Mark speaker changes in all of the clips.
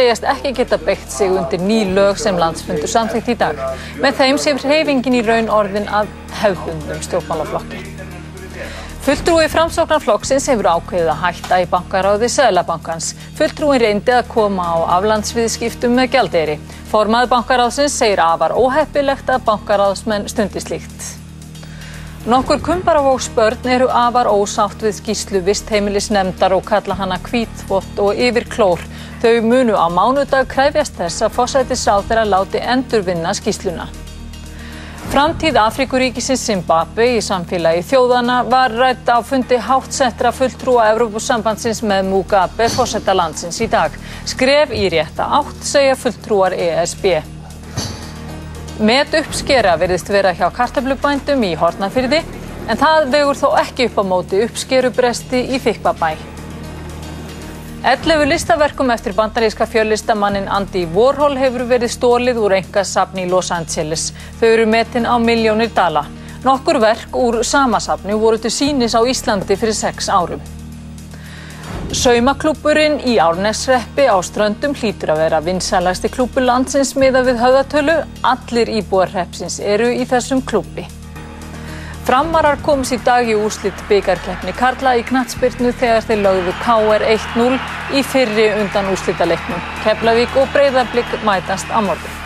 Speaker 1: segjast ekki geta beitt sig undir ný lög sem landsfundur samþykkt í dag. Með þeim sé hreyfingin í raun orðin að hefðbundum stjórnmálaflokki. Fulltrúi framsóknarflokksins hefur ákveðið að hætta í bankaráði Sæðlabankans. Fulltrúin reyndi að koma á aflandsviðskiptum með gjaldeyri. Formaður bankaráðsins segir afar óheppilegt að bankaráðsmenn stundi slíkt. Nokkur kumbaravóksbörn eru afar ósátt við skýslu vistheimilisnefndar og kalla hana kvítvott og yfir klór. Þau munu á mánudag krefjast þess að fósættisráð þeirra láti endurvinna skýsluna. Framtíð Afrikuríkisins Zimbabwe í samfélagi þjóðana var rætt á fundi hátsettra fulltrúa Evrópusambandsins með Mugabe fósætta landsins í dag. Skref í rétta átt segja fulltrúar ESB. Met uppskera verðist vera hjá kartablubændum í Hortnafyrði en það vegur þó ekki upp á móti uppskerubresti í Þykvabæ. 11 listaverkum eftir bandaríska fjöllistamannin Andy Warhol hefur verið stólið úr engasafni í Los Angeles. Þau eru metin á miljónir dala. Nokkur verk úr samasafni voru til sínis á Íslandi fyrir sex árum. Saumaklúburinn í Árnesreppi á Ströndum hlýtur að vera vinsælasti klúbur landsins miða við höfðatölu. Allir íbúarreppsins eru í þessum klúbi. Framarar komst í dag í úrslit byggarkleppni Karla í knatsbyrnu þegar þeir lögðu KR 1-0 í fyrri undan úrslitaleiknum. Keflavík og Breiðarblik mætast á morgun.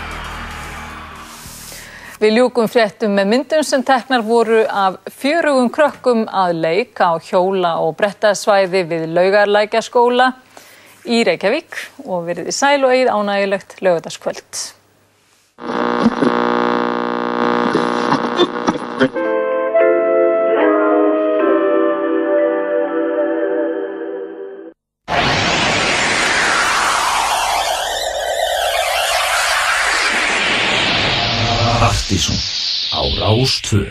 Speaker 1: Við ljúkum fréttum með myndum sem teknar voru af fjörugum krökkum að leik á hjóla og brettasvæði við laugarlækjaskóla í Reykjavík og verið í sæl og eigið ánægilegt lögutaskvöld.
Speaker 2: Partíson á Rástvö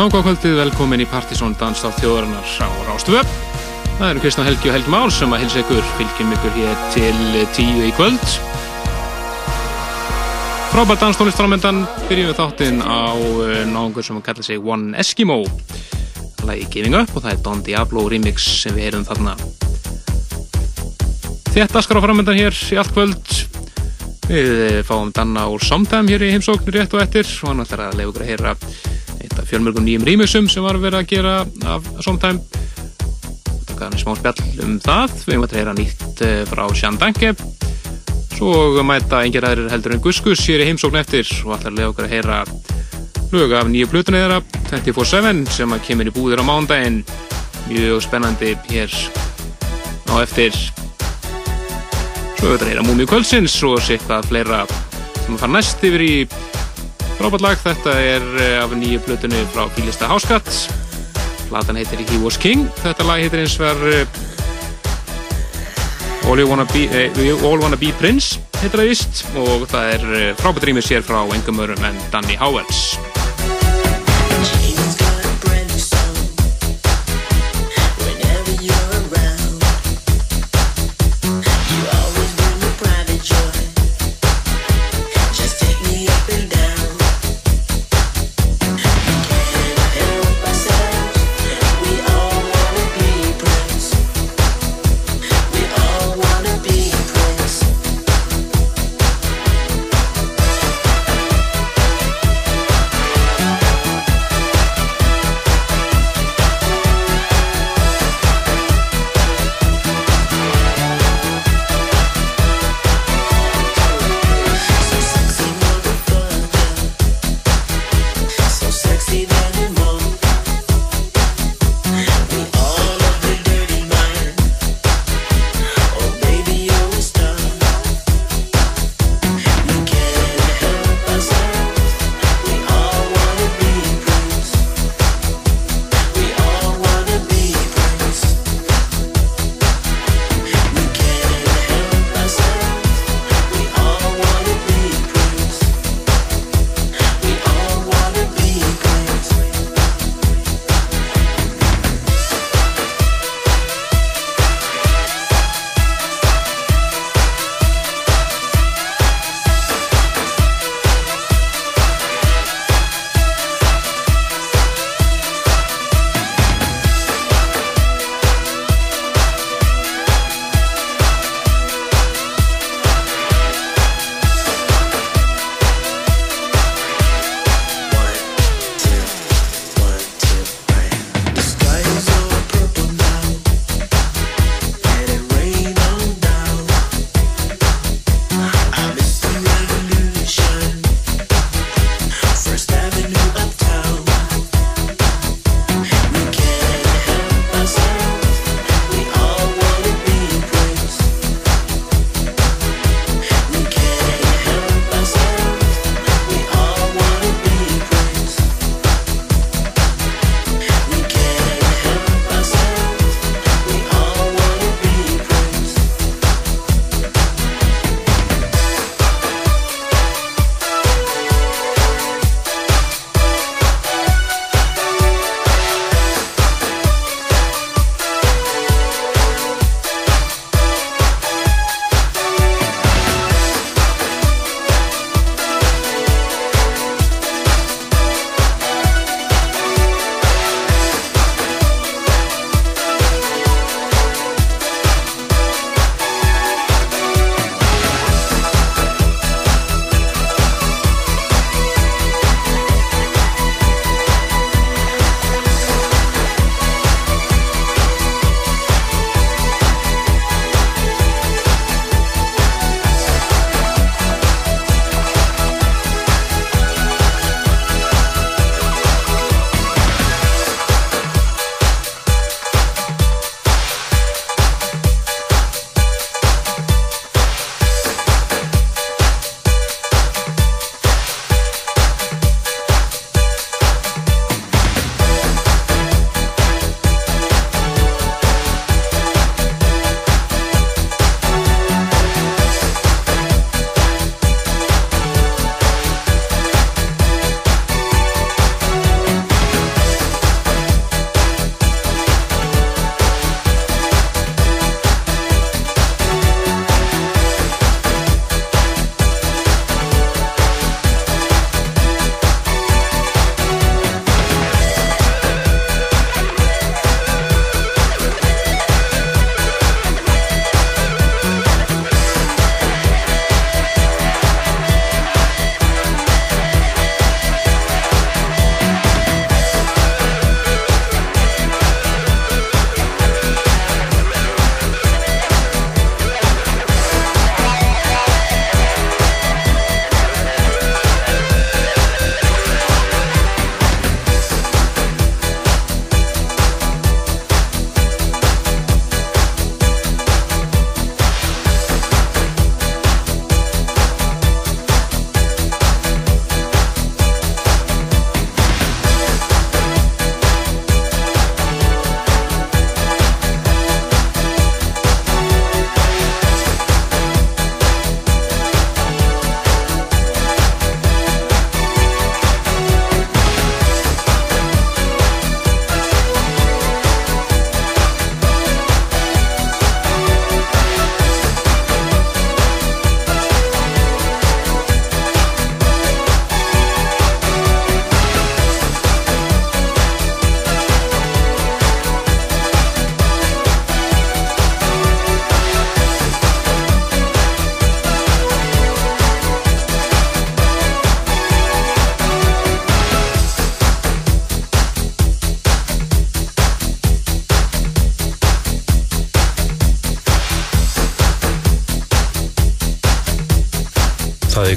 Speaker 3: Nága kvöldið, velkomin í Partisón dans á þjóðarinnar á Rástvö. Það eru Kristján Helgi og Helgi Már sem að hilsa ykkur, fylgjum ykkur hér til tíu í kvöld. Frábært danstónlist framöndan, byrjum við þáttinn á uh, náðungur sem að kalla sig One Eskimo. Lagi Giving Up og það er Don Diablo remix sem við heyrum þarna. Þetta skar á framöndan hér í allt kvöld. Við eh, fáum Danna úr Somtime hér í heimsóknir rétt og eftir og hann ætlar að leiða ykkur að heyra fjölmörgum nýjum rýmisum sem var verið að gera af Somtime taka hann í smá spjall um það. Við erum að heyra nýtt eh, frá Sján Danke. Svo mæta engir aðrir heldur en Guskus hér í heimsókn eftir og að leiða okkur að heyra lög af nýju plutunni þeirra 24-7 sem að kemur í búðir á mándaginn mjög spennandi hér á eftir. Svo þetta er heyra múmi kvöldsins og sér eitthvað fleira sem að fara næst yfir í frábært lag, þetta er eh, af nýju plötunni frá Fílista Háskatt platan heitir He Was King. Þetta lag heitir eins verð All You Wanna Be eh, All Wanna Be Prince heitir það vist og það er eh, frábært rýmið sér frá engum örum en Danny Howells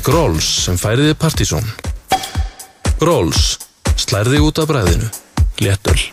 Speaker 4: Er Gróls sem færiði Partíson. Gróls, slærði út af bræðinu. Léttöl.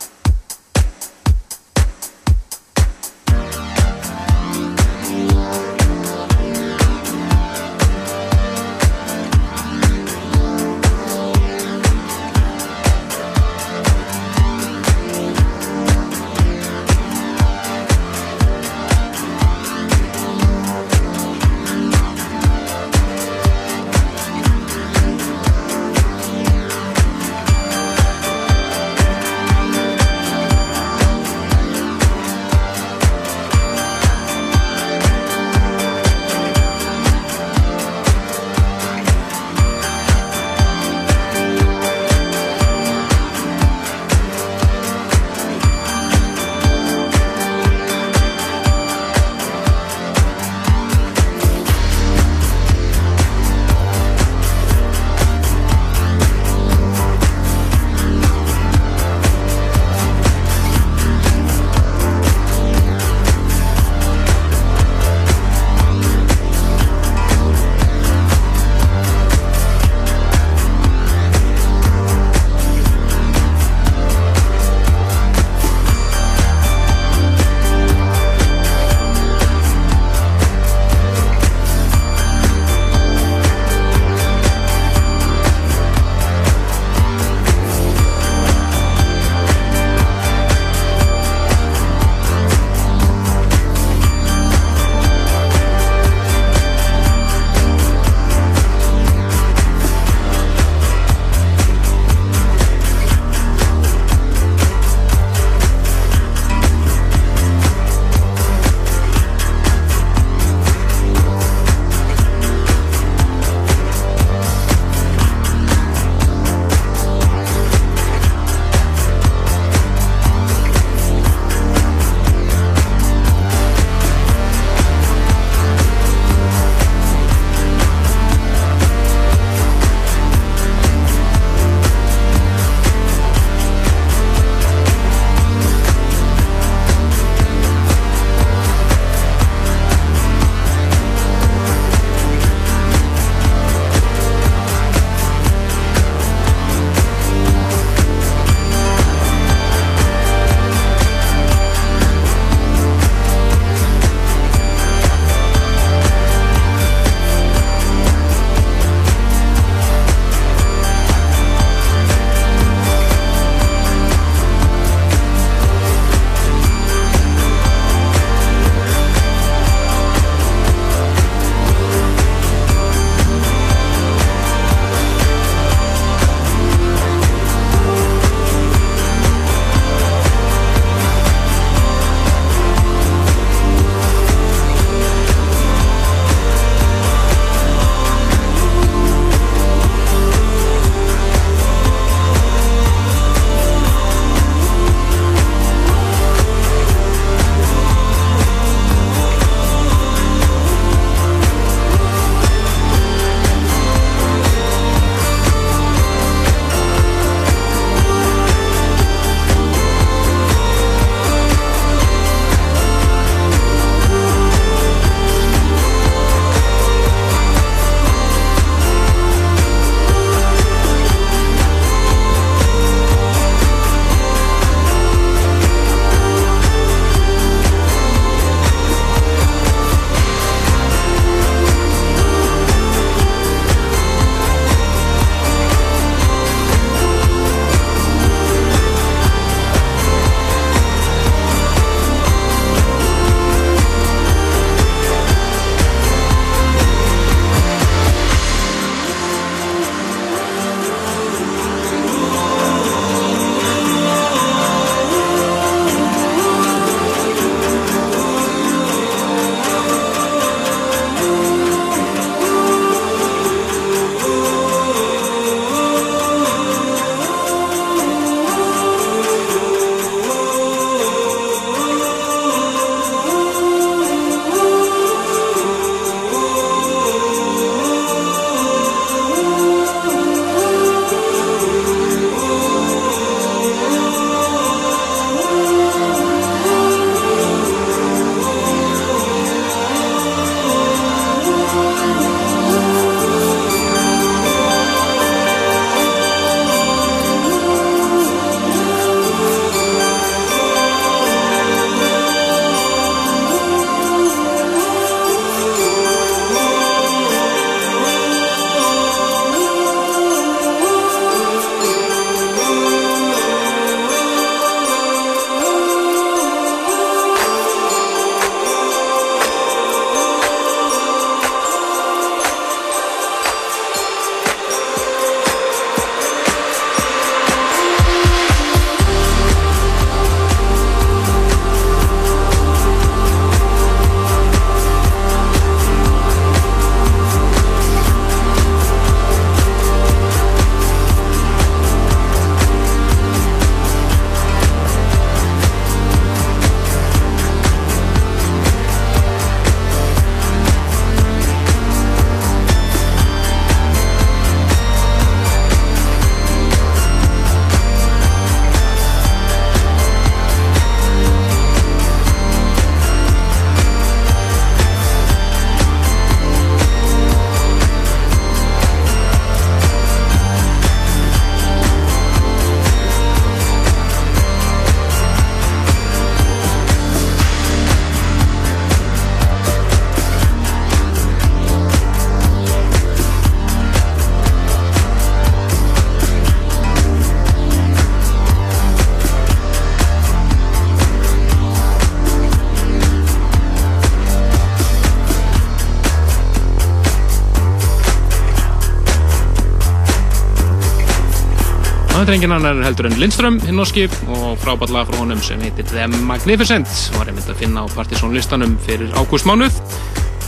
Speaker 3: Þetta er engin annar heldur en Lindström, hinn norski og frábært lag frá honum sem heitir The Magnificent var einmitt að finna á Partizón listanum fyrir ágústmánuð.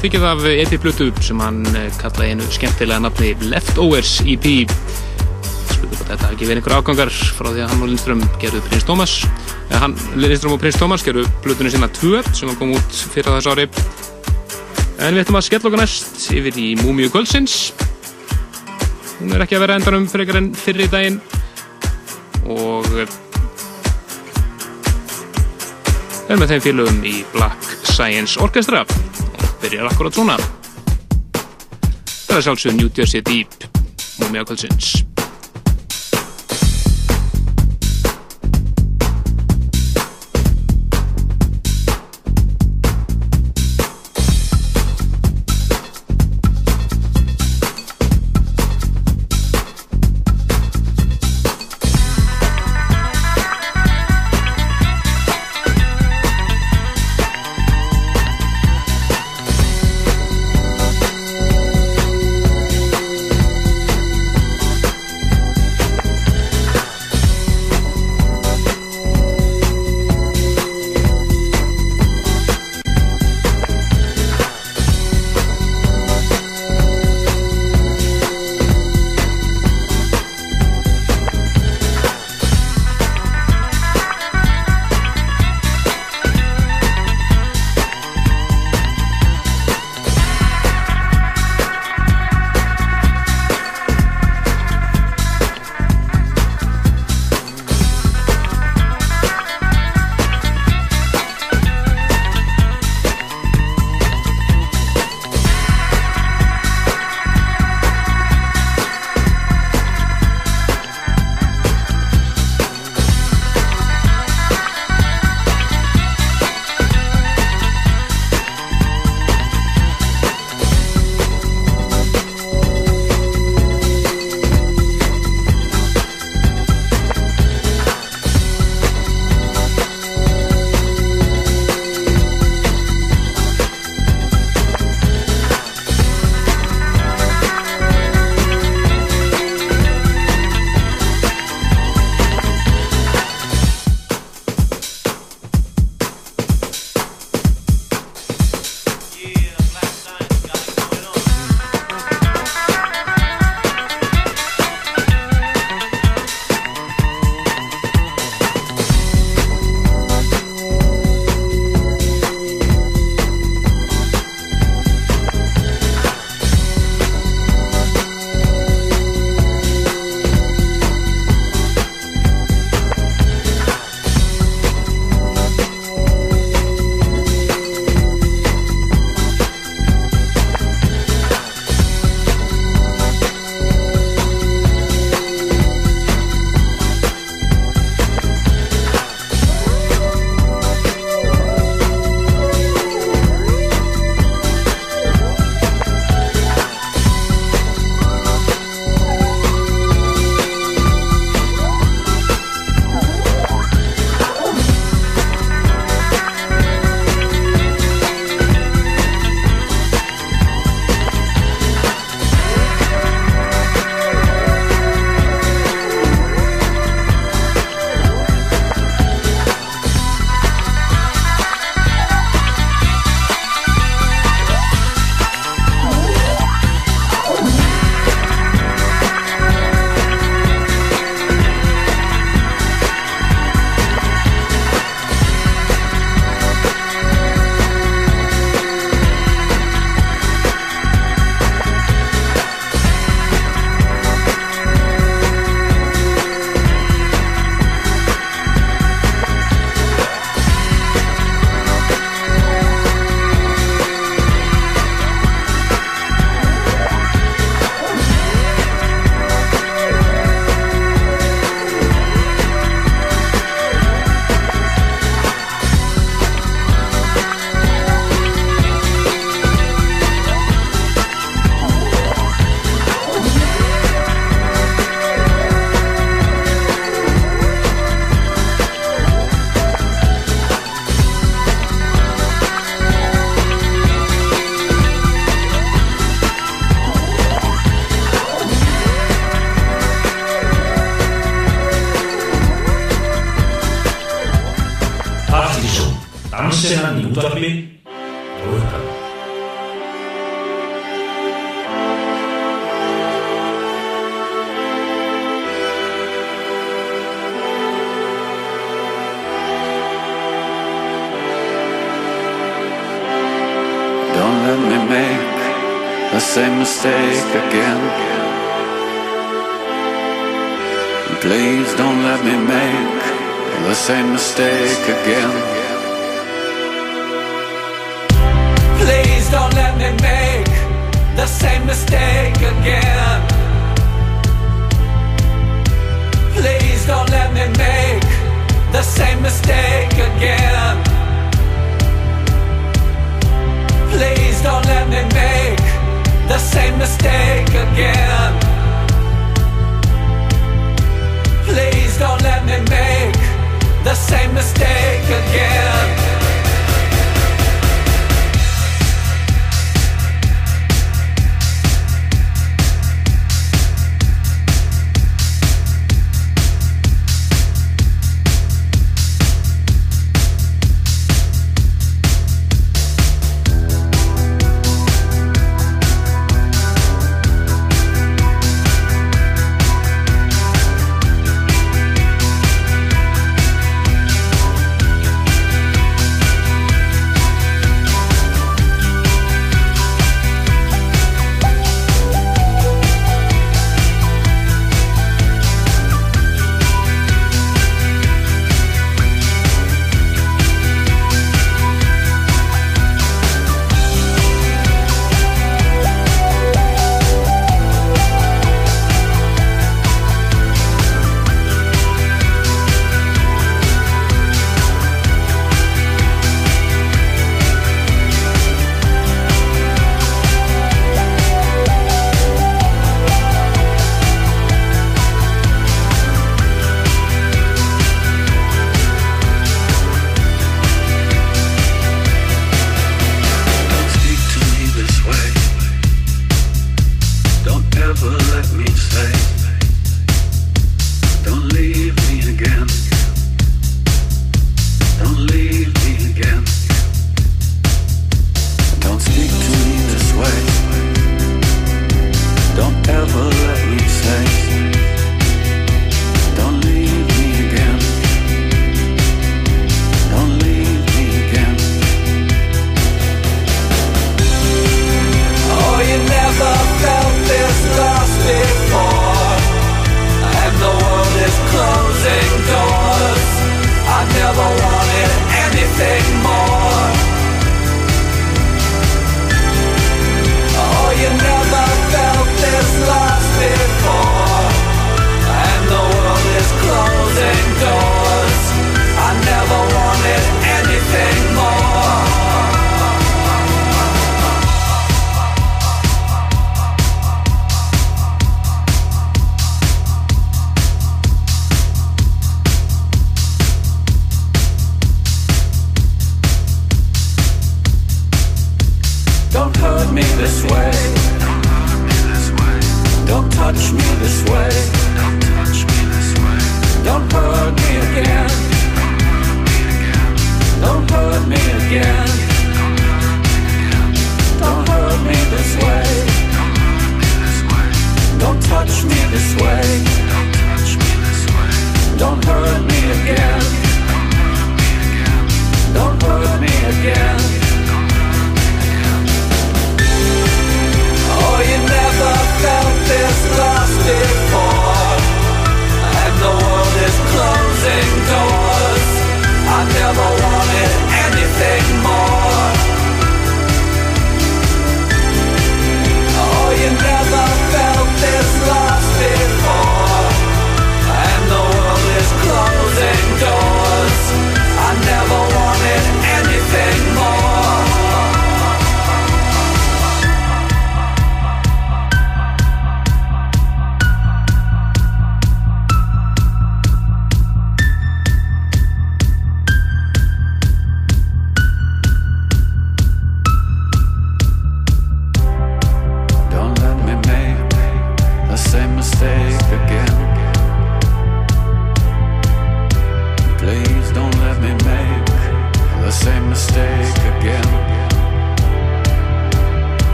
Speaker 3: Þykir það af EP Blutu sem hann eh, kallaði einu skemmtilega nafni Leftovers EP spurðu hvað þetta ekki verið einhver afgangar frá því að hann og Lindström gerðu Prins Thomas. Eða hann, Lindström og Prins Thomas gerðu Blutunu sína 2 sem kom út fyrir þess ári. En við ætlum að skella okkur næst yfir í Múmiu Kvöldsins. Hún er ekki að vera endanum en fyrri daginn og eh, er með þeim félögum í Black Science Orchestra. Og byrjar akkurat svona það er sjálfsög New Jersey Deep Múmiu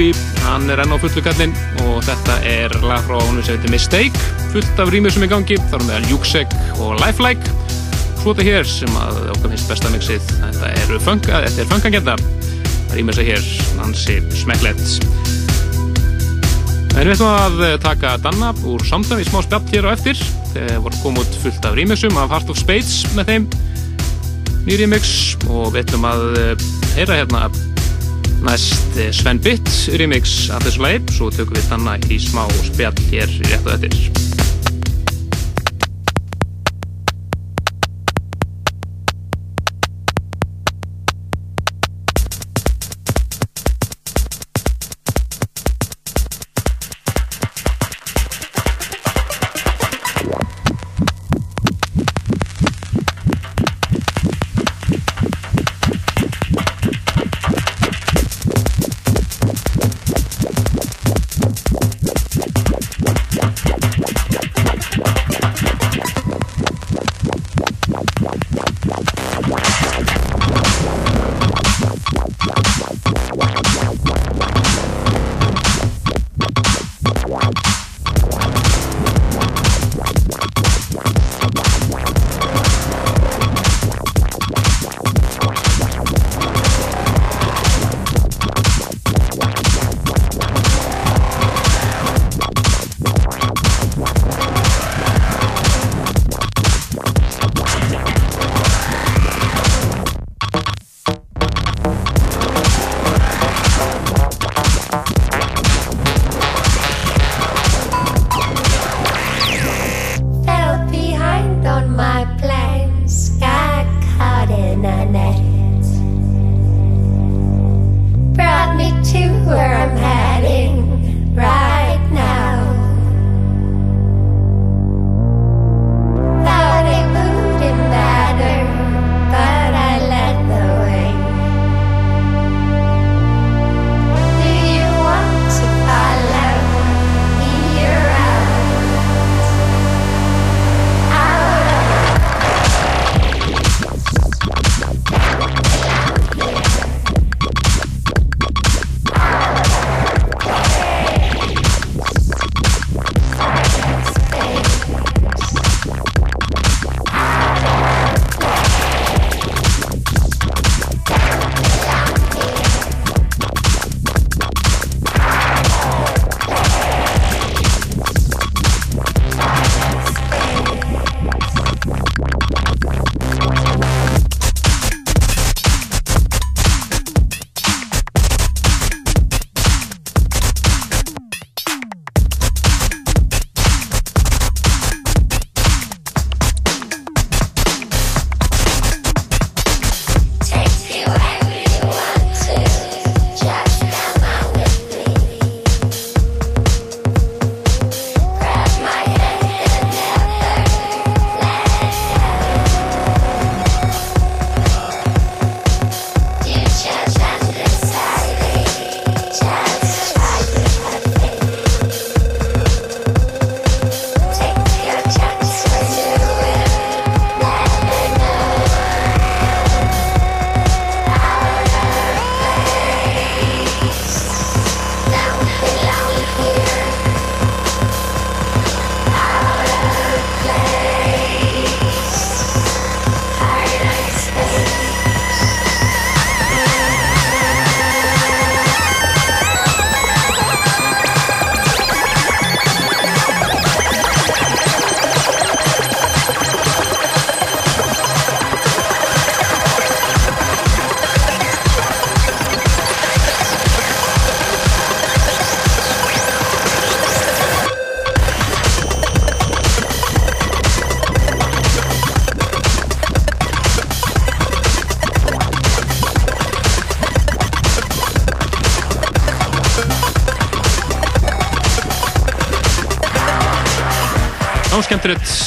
Speaker 3: Moby, hann er enn á fullu kallinn og þetta er lag frá hún sem heitir Mistake, fullt af rýmur sem er í gangi, þar meðal Júksek og Lifelike. Svo þetta hér sem að okkar finnst besta mixið, þetta er fanga, þetta er fangagenda, rýmur sig hér, hansi smekklegt. En við ætlum að taka Danna úr samtæmi smá spjall hér á eftir, þegar voru komið fullt af rýmixum af Heart of Spades með þeim, nýr rýmix og við ætlum að eh, heyra hérna næst eh, Sven Bitt remix af þessu lagi, svo tökum við þannig í smá spjall hér rétt og eftir.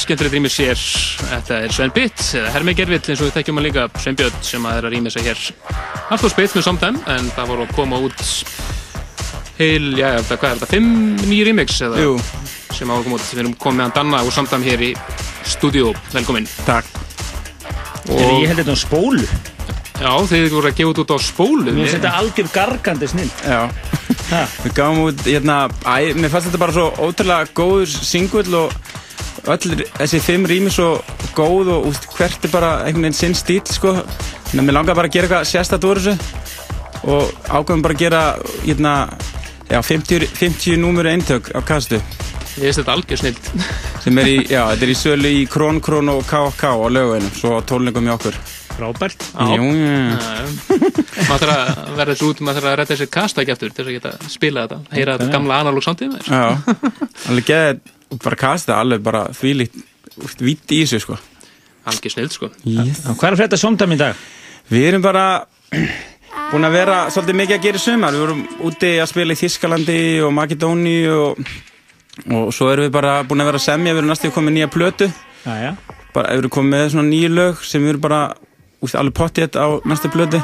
Speaker 3: Skemmtilegt, rýmis hér. Þetta er Sven Bitt, eða Hermi Gervill eins og við þekkjum hann líka, Sven Björn sem að er að rýmisa hér. Allt og spilt með samtæm, en það voru að koma út heil, já, hvað er þetta, fimm nýjir remix eða?
Speaker 5: Jú.
Speaker 3: Sem að koma út, við erum komið hann Danna úr samtæm hér í stúdíó, velkomin.
Speaker 5: Takk.
Speaker 6: Ég held þetta á spólu.
Speaker 3: Já, þeir voru að gefa út út á spólu.
Speaker 6: Mér finnst þetta algjör gargandi snill.
Speaker 5: Já. Við gáum út, hérna, æ, mér fannst þetta bara svo ótrúlega góður singull og öll þessi fimm rými svo góð og úst, hvert er bara einhvern veginn sinn stíl, sko. Þannig að mér langar bara að gera eitthvað sérstætt úr þessu og ákveðum bara að gera, hérna, já, 50, 50 númuru eintök á kastu.
Speaker 3: Ég finnst þetta algjör snill.
Speaker 5: Sem er í, já, þetta er í sölu í Krón, Krón og KK á lögveginum, svo tólningum í okkur.
Speaker 6: Frábært.
Speaker 5: Jú, já.
Speaker 3: Maður þarf að verða þessu út, maður þarf að redda þessi kasta ekki eftir til þess að geta spila þetta, heyra þetta gamla analóg þessu.
Speaker 5: Já, alveg geðið, bara kasta alveg bara þvílíkt, vitt í þessu, sko.
Speaker 3: Algjör snill, sko.
Speaker 5: Yes.
Speaker 6: Hvað er frétta somdæmi í dag?
Speaker 5: Við erum bara búin að vera svolítið mikið að gera í sumar. Við vorum úti að spila í Þískalandi og Makedóni og, og svo erum við bara búin að vera að semja, við erum næstu komið nýja plötu.
Speaker 6: Já, já.
Speaker 5: Bara, við erum komið með svona nýju lög sem við erum bara úst, alveg pottið á næstu plötu.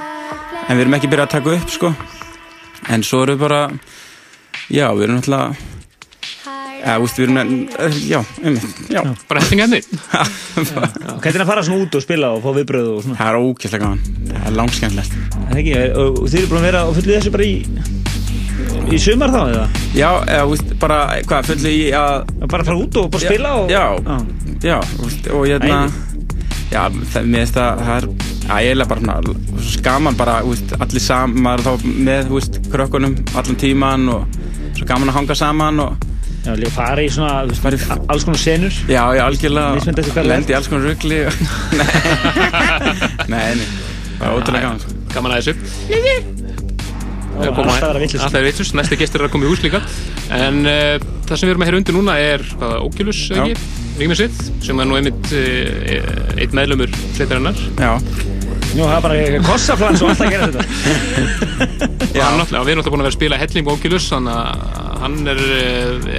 Speaker 5: En við erum ekki byrjað að taka upp, sko. En svo erum við bara, já, við erum náttúrulega, Já, úst, við erum með, já, um, já.
Speaker 3: Bara hellinga henni.
Speaker 6: Hvernig að fara svona út og spila og fá viðbröð og svona?
Speaker 5: Það er ókvæslega gaman. Það er langskemmtilegt.
Speaker 6: Það er ekki, og þið eru búin að vera og fullið þessu bara í, í sumar þá eða?
Speaker 5: Já, eða, úst, bara, hvað, fullið í að...
Speaker 6: Bara fara út og bara spila og...
Speaker 5: Já, já, úst, og hérna, já, það, mér finnst það, það er, já, ég er bara svona, svo gaman bara, úst, allir saman, maður er þá með, úst, krökkunum allan tíman og svo gaman að hanga saman og...
Speaker 6: Já, líka fara í svona, alls konar senur.
Speaker 5: Já, já, algjörlega. Lendi alls konar ruggli. nei, nei, það er ótrúlega gaman. sko.
Speaker 3: Gaman að þessu.
Speaker 6: Alltaf vera vitlaus.
Speaker 3: Alltaf er vitlaus, næsti gestur er að koma í hús líka En uh, það sem við erum að heyra undir núna er hvaða Oculus, ekki? Rímisitt, sem er nú einmitt uh, eitt meðlumur sveitarinnar
Speaker 5: Já
Speaker 6: Nú, það er bara kossaflans og alltaf að gera þetta.
Speaker 3: Já, náttúrulega, við erum náttúrulega búin að vera að spila helling á Oculus þannig að hann er,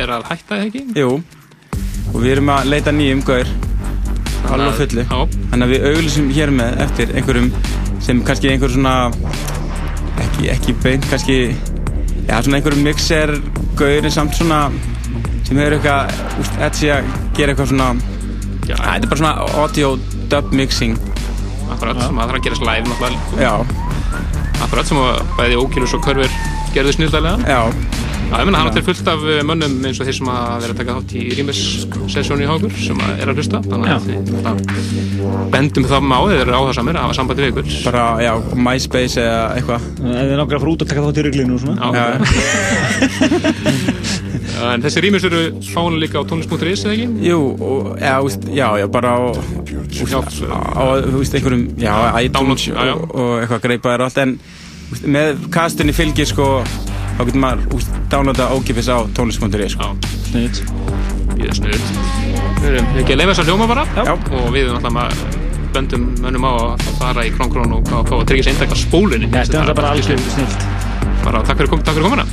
Speaker 3: er að hætta, eða ekki?
Speaker 5: Jú, og við erum að leita nýjum gaur Hall og fullu
Speaker 3: Já.
Speaker 5: Þannig að við auglýsum hér með eftir einhverjum sem kannski einhver svona ekki, ekki beint kannski já, svona einhverjum mixer gaur en samt svona sem hefur eitthvað úst, edsi að gera eitthvað svona
Speaker 3: Já,
Speaker 5: þetta er bara svona audio dub mixing
Speaker 3: Akkurat, sem að það þarf að gerast live náttúrulega.
Speaker 5: Já,
Speaker 3: Akkurat, sem að bæði Oculus og Körver gerðu snildalega
Speaker 5: já,
Speaker 3: Já, ég menna hann er fullt af uh, mönnum eins og þeir sem að vera að taka þátt í Rímis sessjónu í Hákur sem að er að hlusta. Þannig að alltaf bendum þá á þeir eru áhersamir að hafa sambandi við ykkur.
Speaker 5: Bara, já, MySpace eða eitthvað.
Speaker 6: Ef þið nokkar að fara út og taka þátt í ruglinu og.
Speaker 3: Já. Já, en þessi Rímis eru fáinu líka á tónlist.is eða ekki?
Speaker 5: Jú, og, já, úst, já, já, bara á, úst, á, þú veist, einhverjum, já, iTunes
Speaker 3: já, já.
Speaker 5: Og, og eitthvað greipaðir og allt, en úst, með kastunni fylgir, sko, þá getur maður, úst, downloada ókipis á tónlist.is, sko.
Speaker 6: Sniðut.
Speaker 3: Ég er snuð Við erum ekki að leifa þess að hljóma bara
Speaker 5: Já.
Speaker 3: og við erum alltaf að böndum mönnum á að fara í krón krón og fá fá að tryggja sér eindag á spólunni
Speaker 6: Þetta er alltaf bara algjör snilt.
Speaker 3: Bara takk fyrir, kom, takk fyrir komuna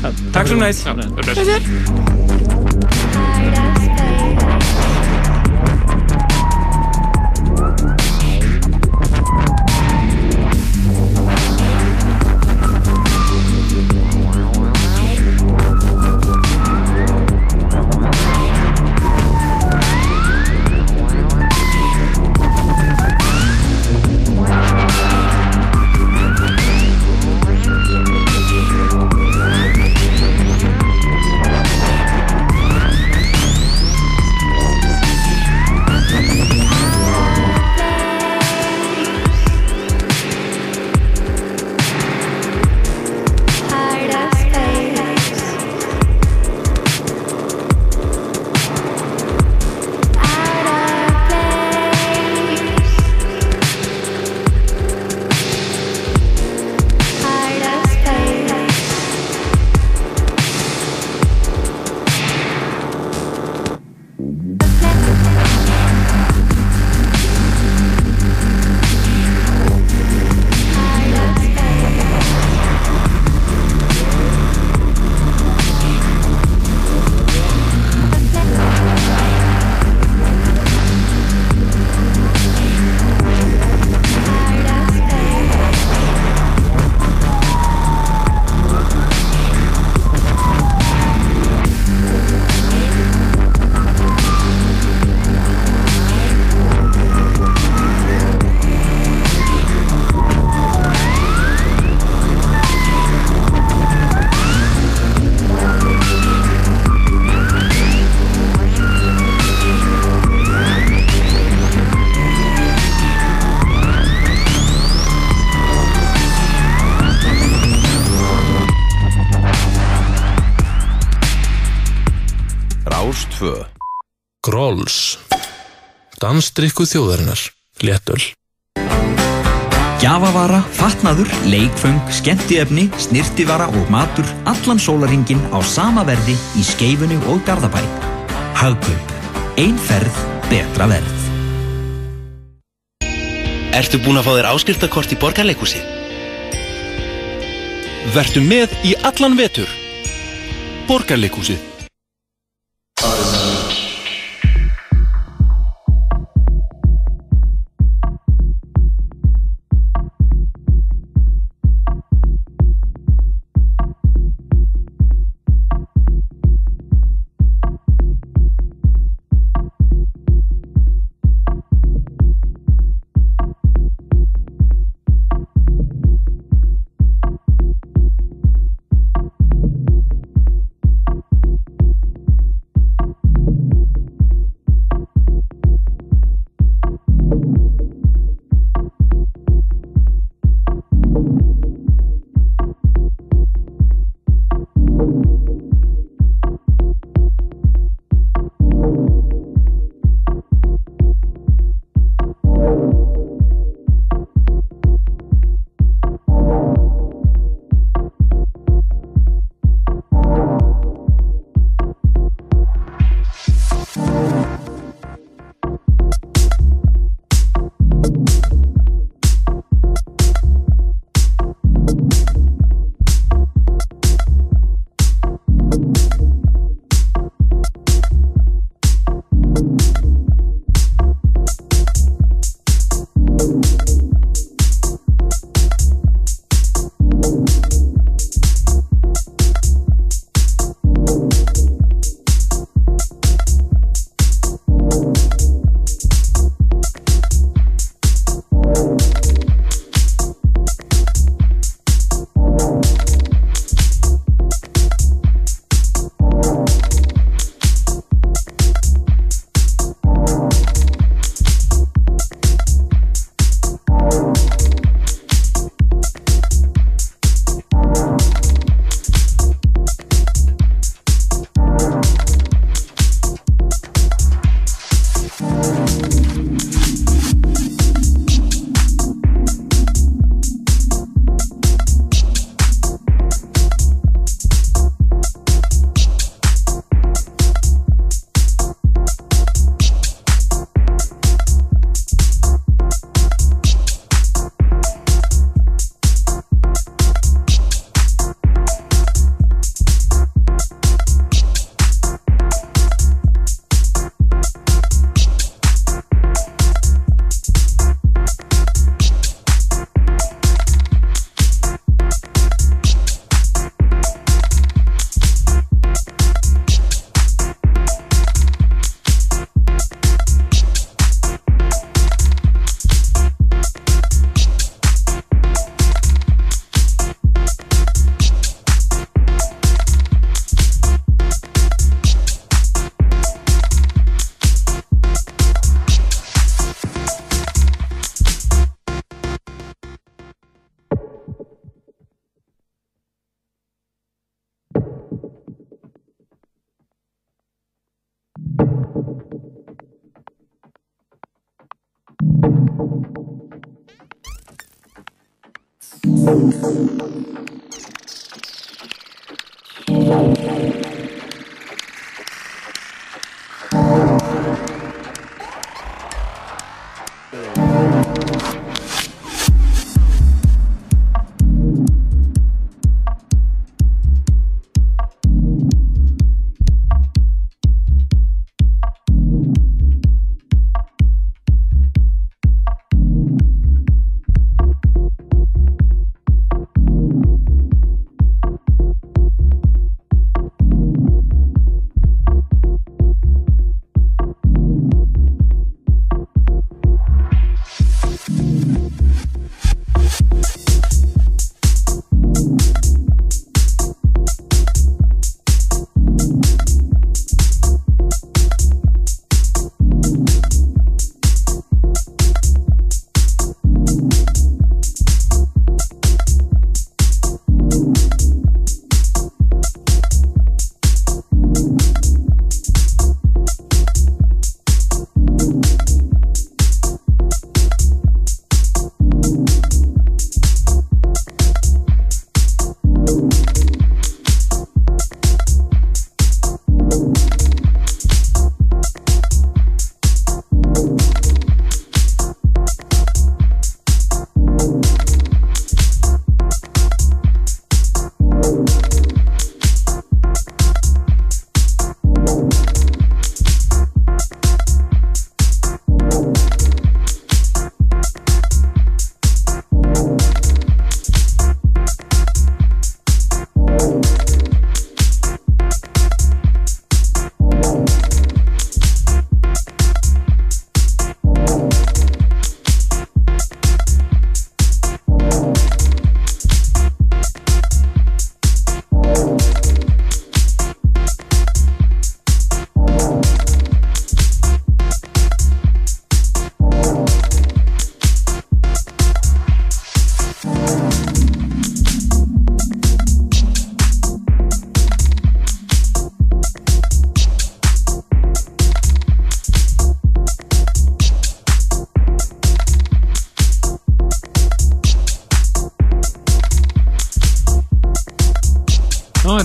Speaker 4: Gróls Dansdrykku þjóðarinnar Léttöl
Speaker 7: Gjafavara, fatnaður, leikföng, skemmtiefni, snirtivara og matur allan sólaringin á sama verði í skeifunni og Garðabæ. Hagkaup. Ein ferð, betra verð.
Speaker 8: Ertu búinn að fá þér áskriftakort í borgarleikúsi? Vertu með í allan vetur. Borgarleikúsið.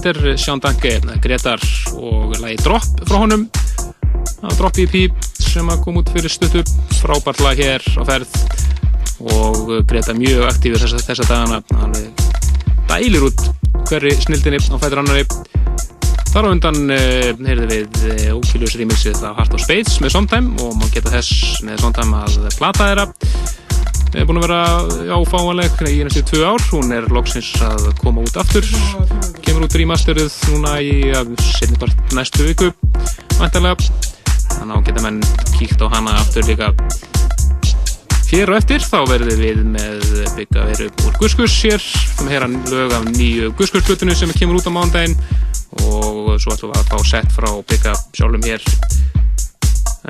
Speaker 3: Þetta er Sean Danke, Gretar og lagi Drop frá honum. Það Drop EP sem að kom út fyrir stuttu. Frábært lag hér á ferð og Greta mjög aktífur þessa, þessa dagana. Alveg dælir út hverri snildinni á fætur annari þar á undan uh, heyrðu við uh, ókýljus remixið af Heart of Spades með Sondheim og maður geta þess með Sondheim að plata þeirra. Er búin að vera áfáanleg í næstu tvö ár, hún er loksins að koma út aftur kemur út remasterið núna í setni part næstu viku væntanlega. Þannig að geta menn kíkt á hana aftur líka. Hér og eftir þá verðum við með byggja veru úr Guskus hér sem heyra lög af nýju Guskusputinu sem kemur út á mándaginn og svo ætlum við að fá sett frá byggja sjálfum hér.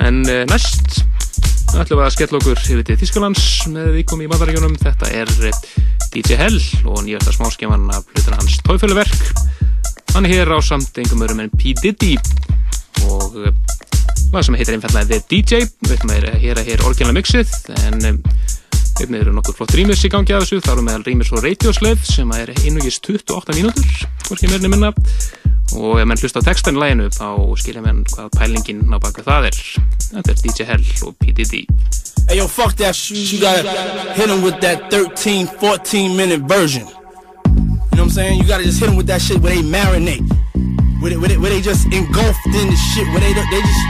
Speaker 3: En eh, næst ætlum við að skella okkur yfir til Þísklands með vikum í bandaríkjunum. Þetta er eh, DJ Hell og nýjasta smáskjaman af hlutina hans tóiföluverk hann er hér á samt einhverjum örum en P. Diddy og eh, lag sem heitir einfallega The DJ við ætlum að heyra hér orginal mixið en um, hérna eru nokkur flott rýmis í gangi af þessu, þá eru meðal rýmis og Radioslave sem er einugis 28 mínútur hvorki meirni minna. Og ef mann hlusta á textan í læginu þá skilja mann hvað pælingin á baka það er. Þetta er DJ Hell og P. Diddy
Speaker 9: Hey yo, fuck that shit. You gotta hit him with that 13, 14 minute version. You know what I'm saying? You gotta just hit him with that shit where they marinate. Where they, where they, where they just engulfed in the shit. Where they, they just.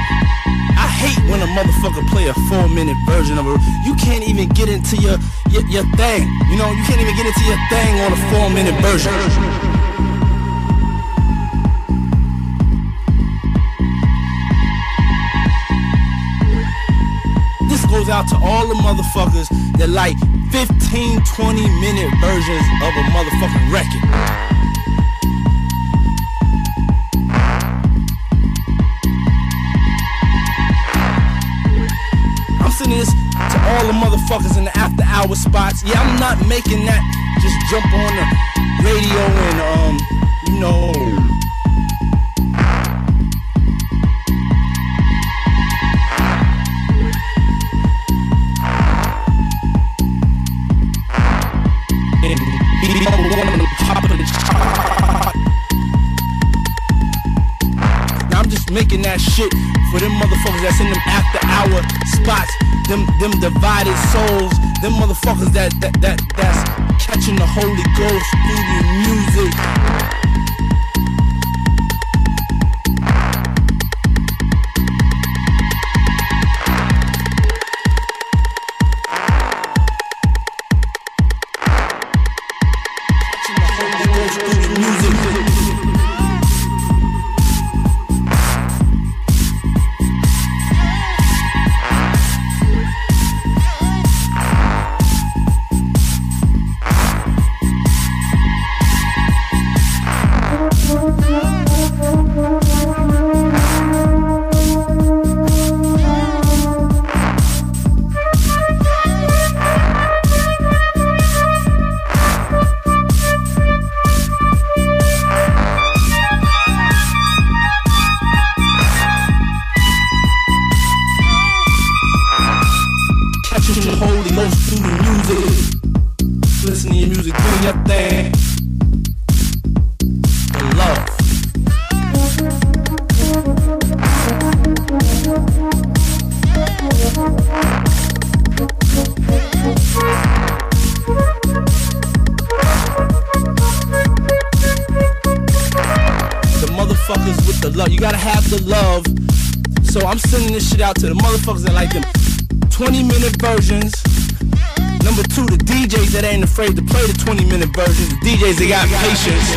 Speaker 9: I hate when a motherfucker play a four minute version of it. You can't even get into your, your, your thing. You know, you can't even get into your thing on a four minute version. Goes out to all the motherfuckers that like 15, 20 minute versions of a motherfucking record. I'm sending this to all the motherfuckers in the after hour spots. Yeah, I'm not making that just jump on the radio and um, you know. Now I'm just making that shit for them motherfuckers that's in them after hour spots, them them divided souls, them motherfuckers that that, that that's catching the Holy Ghost through the music. Afraid to play the 20 minute versions. The DJs they got patience.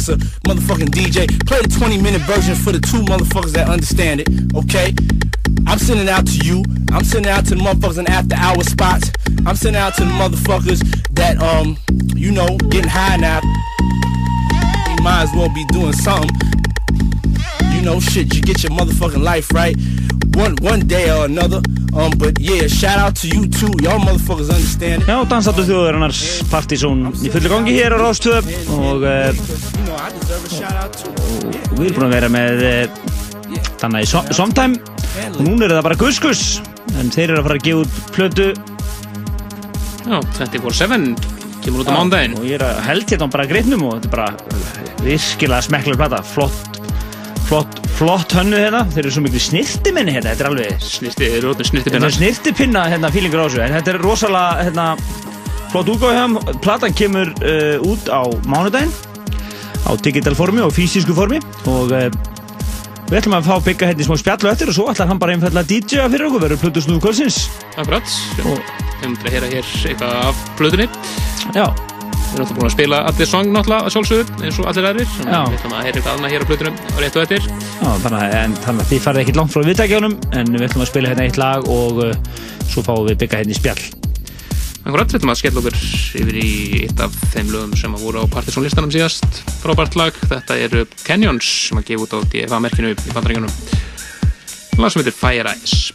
Speaker 9: Sucker, a. Motherfucking DJ, play the 20 minute version for the two motherfuckers that understand it, okay? I'm sending out to you. I'm sending out to the motherfuckers in after hour spots. I'm sending out to the motherfuckers that, um, you know, getting high now. You might as well be doing something. You know, shit, you get your motherfucking life right. One one day or another. Um, but yeah, shout out to you too. Y'all motherfuckers understand it.
Speaker 6: Já, dansáttu þjóðarinnar Partizón í fullu gangi hér á Rástöð og uh, við erum búin að vera með uh, þannig í som- Somtime og núna er það bara Guskus en þeir eru að fara að gefa út plötu.
Speaker 3: Já, 24-7 kemur út á mándaginn
Speaker 6: og ég er að held hérna bara greitnum og þetta er bara virkilega smekklega plata. Flott, flott, flott hönnu hérna. Þeir eru svo miklu snirtiminni hérna þetta er alveg
Speaker 3: snirti, eru ótrúin
Speaker 6: þetta
Speaker 3: snirtipinna
Speaker 6: er snirtipinna hérna fílingur á þessu. En þetta er rosalega hérna flott útgáð hjá þeim. platan kemur uh, út á mánudaginn á digital formi og fysisku formi. Og uh, við ætlum að fá byggja hérna í smá spjallu eftir og svo ætlar hann bara einfallega að DJ-a fyrir okkur. Verður plötu snúðu kvöldsins.
Speaker 3: Akkurat, við höfum að heyra hér eitthvað af blöðunni
Speaker 6: Já
Speaker 3: Við erum náttúrulega búin að spila allir song náttúrulega að sjálfsögðu eins og allir aðrir. Þannig að Við ætlum að heyra eitthvað annað hér á blöðunum og rétt og eftir.
Speaker 6: Já, þannig, að- en, þannig að þið farið ekkert langt frá viðtækjunum en við ætlum að spila hérna eitt lag og uh, svo fáum við byggja hérna í spjall.
Speaker 3: Akkurat, við ætlum að skella okkur yfir í eitt af þeim lögum sem að voru á Partisan listanum síðast. Frábært lag, þetta eru Canyons sem að gefa út á DFA-merkinu í bandaríkjunum. Lag sem heitir Fire Eyes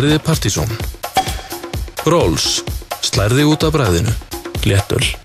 Speaker 4: Færiði Partíson. Gróls, slærði út af bræðinu, léttöl.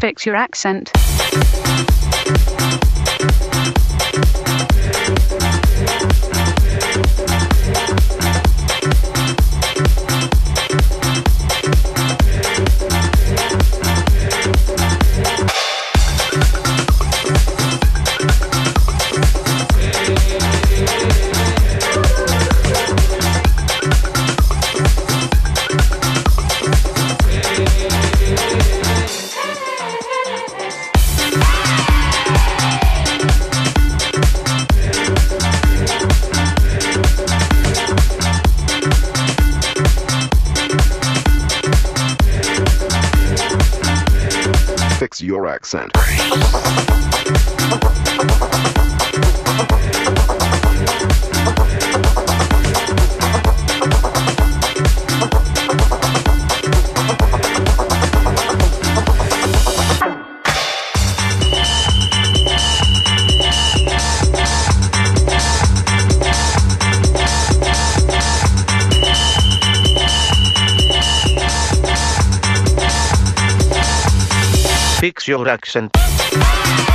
Speaker 10: Fix your accent.
Speaker 11: your accent.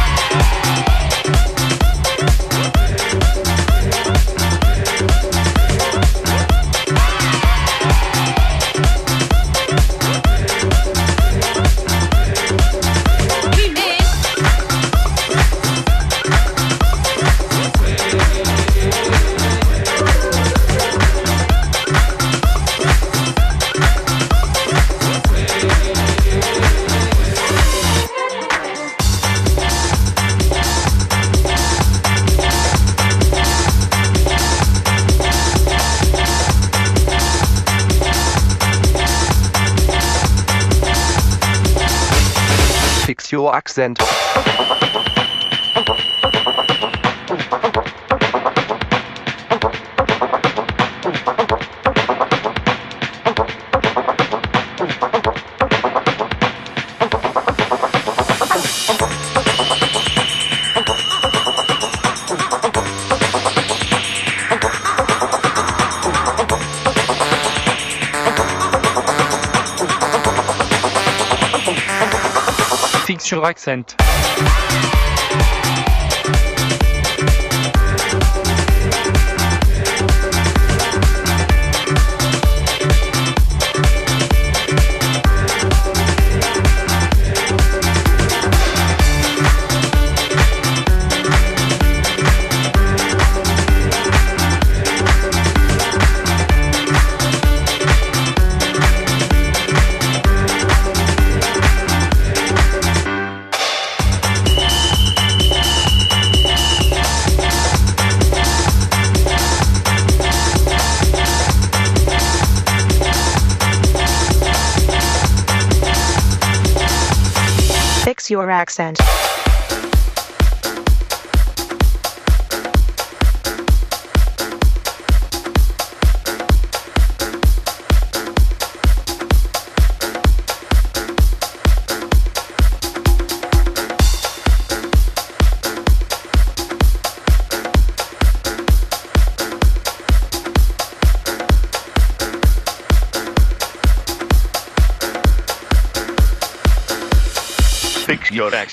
Speaker 12: Accent.
Speaker 13: Accent.
Speaker 10: Accent.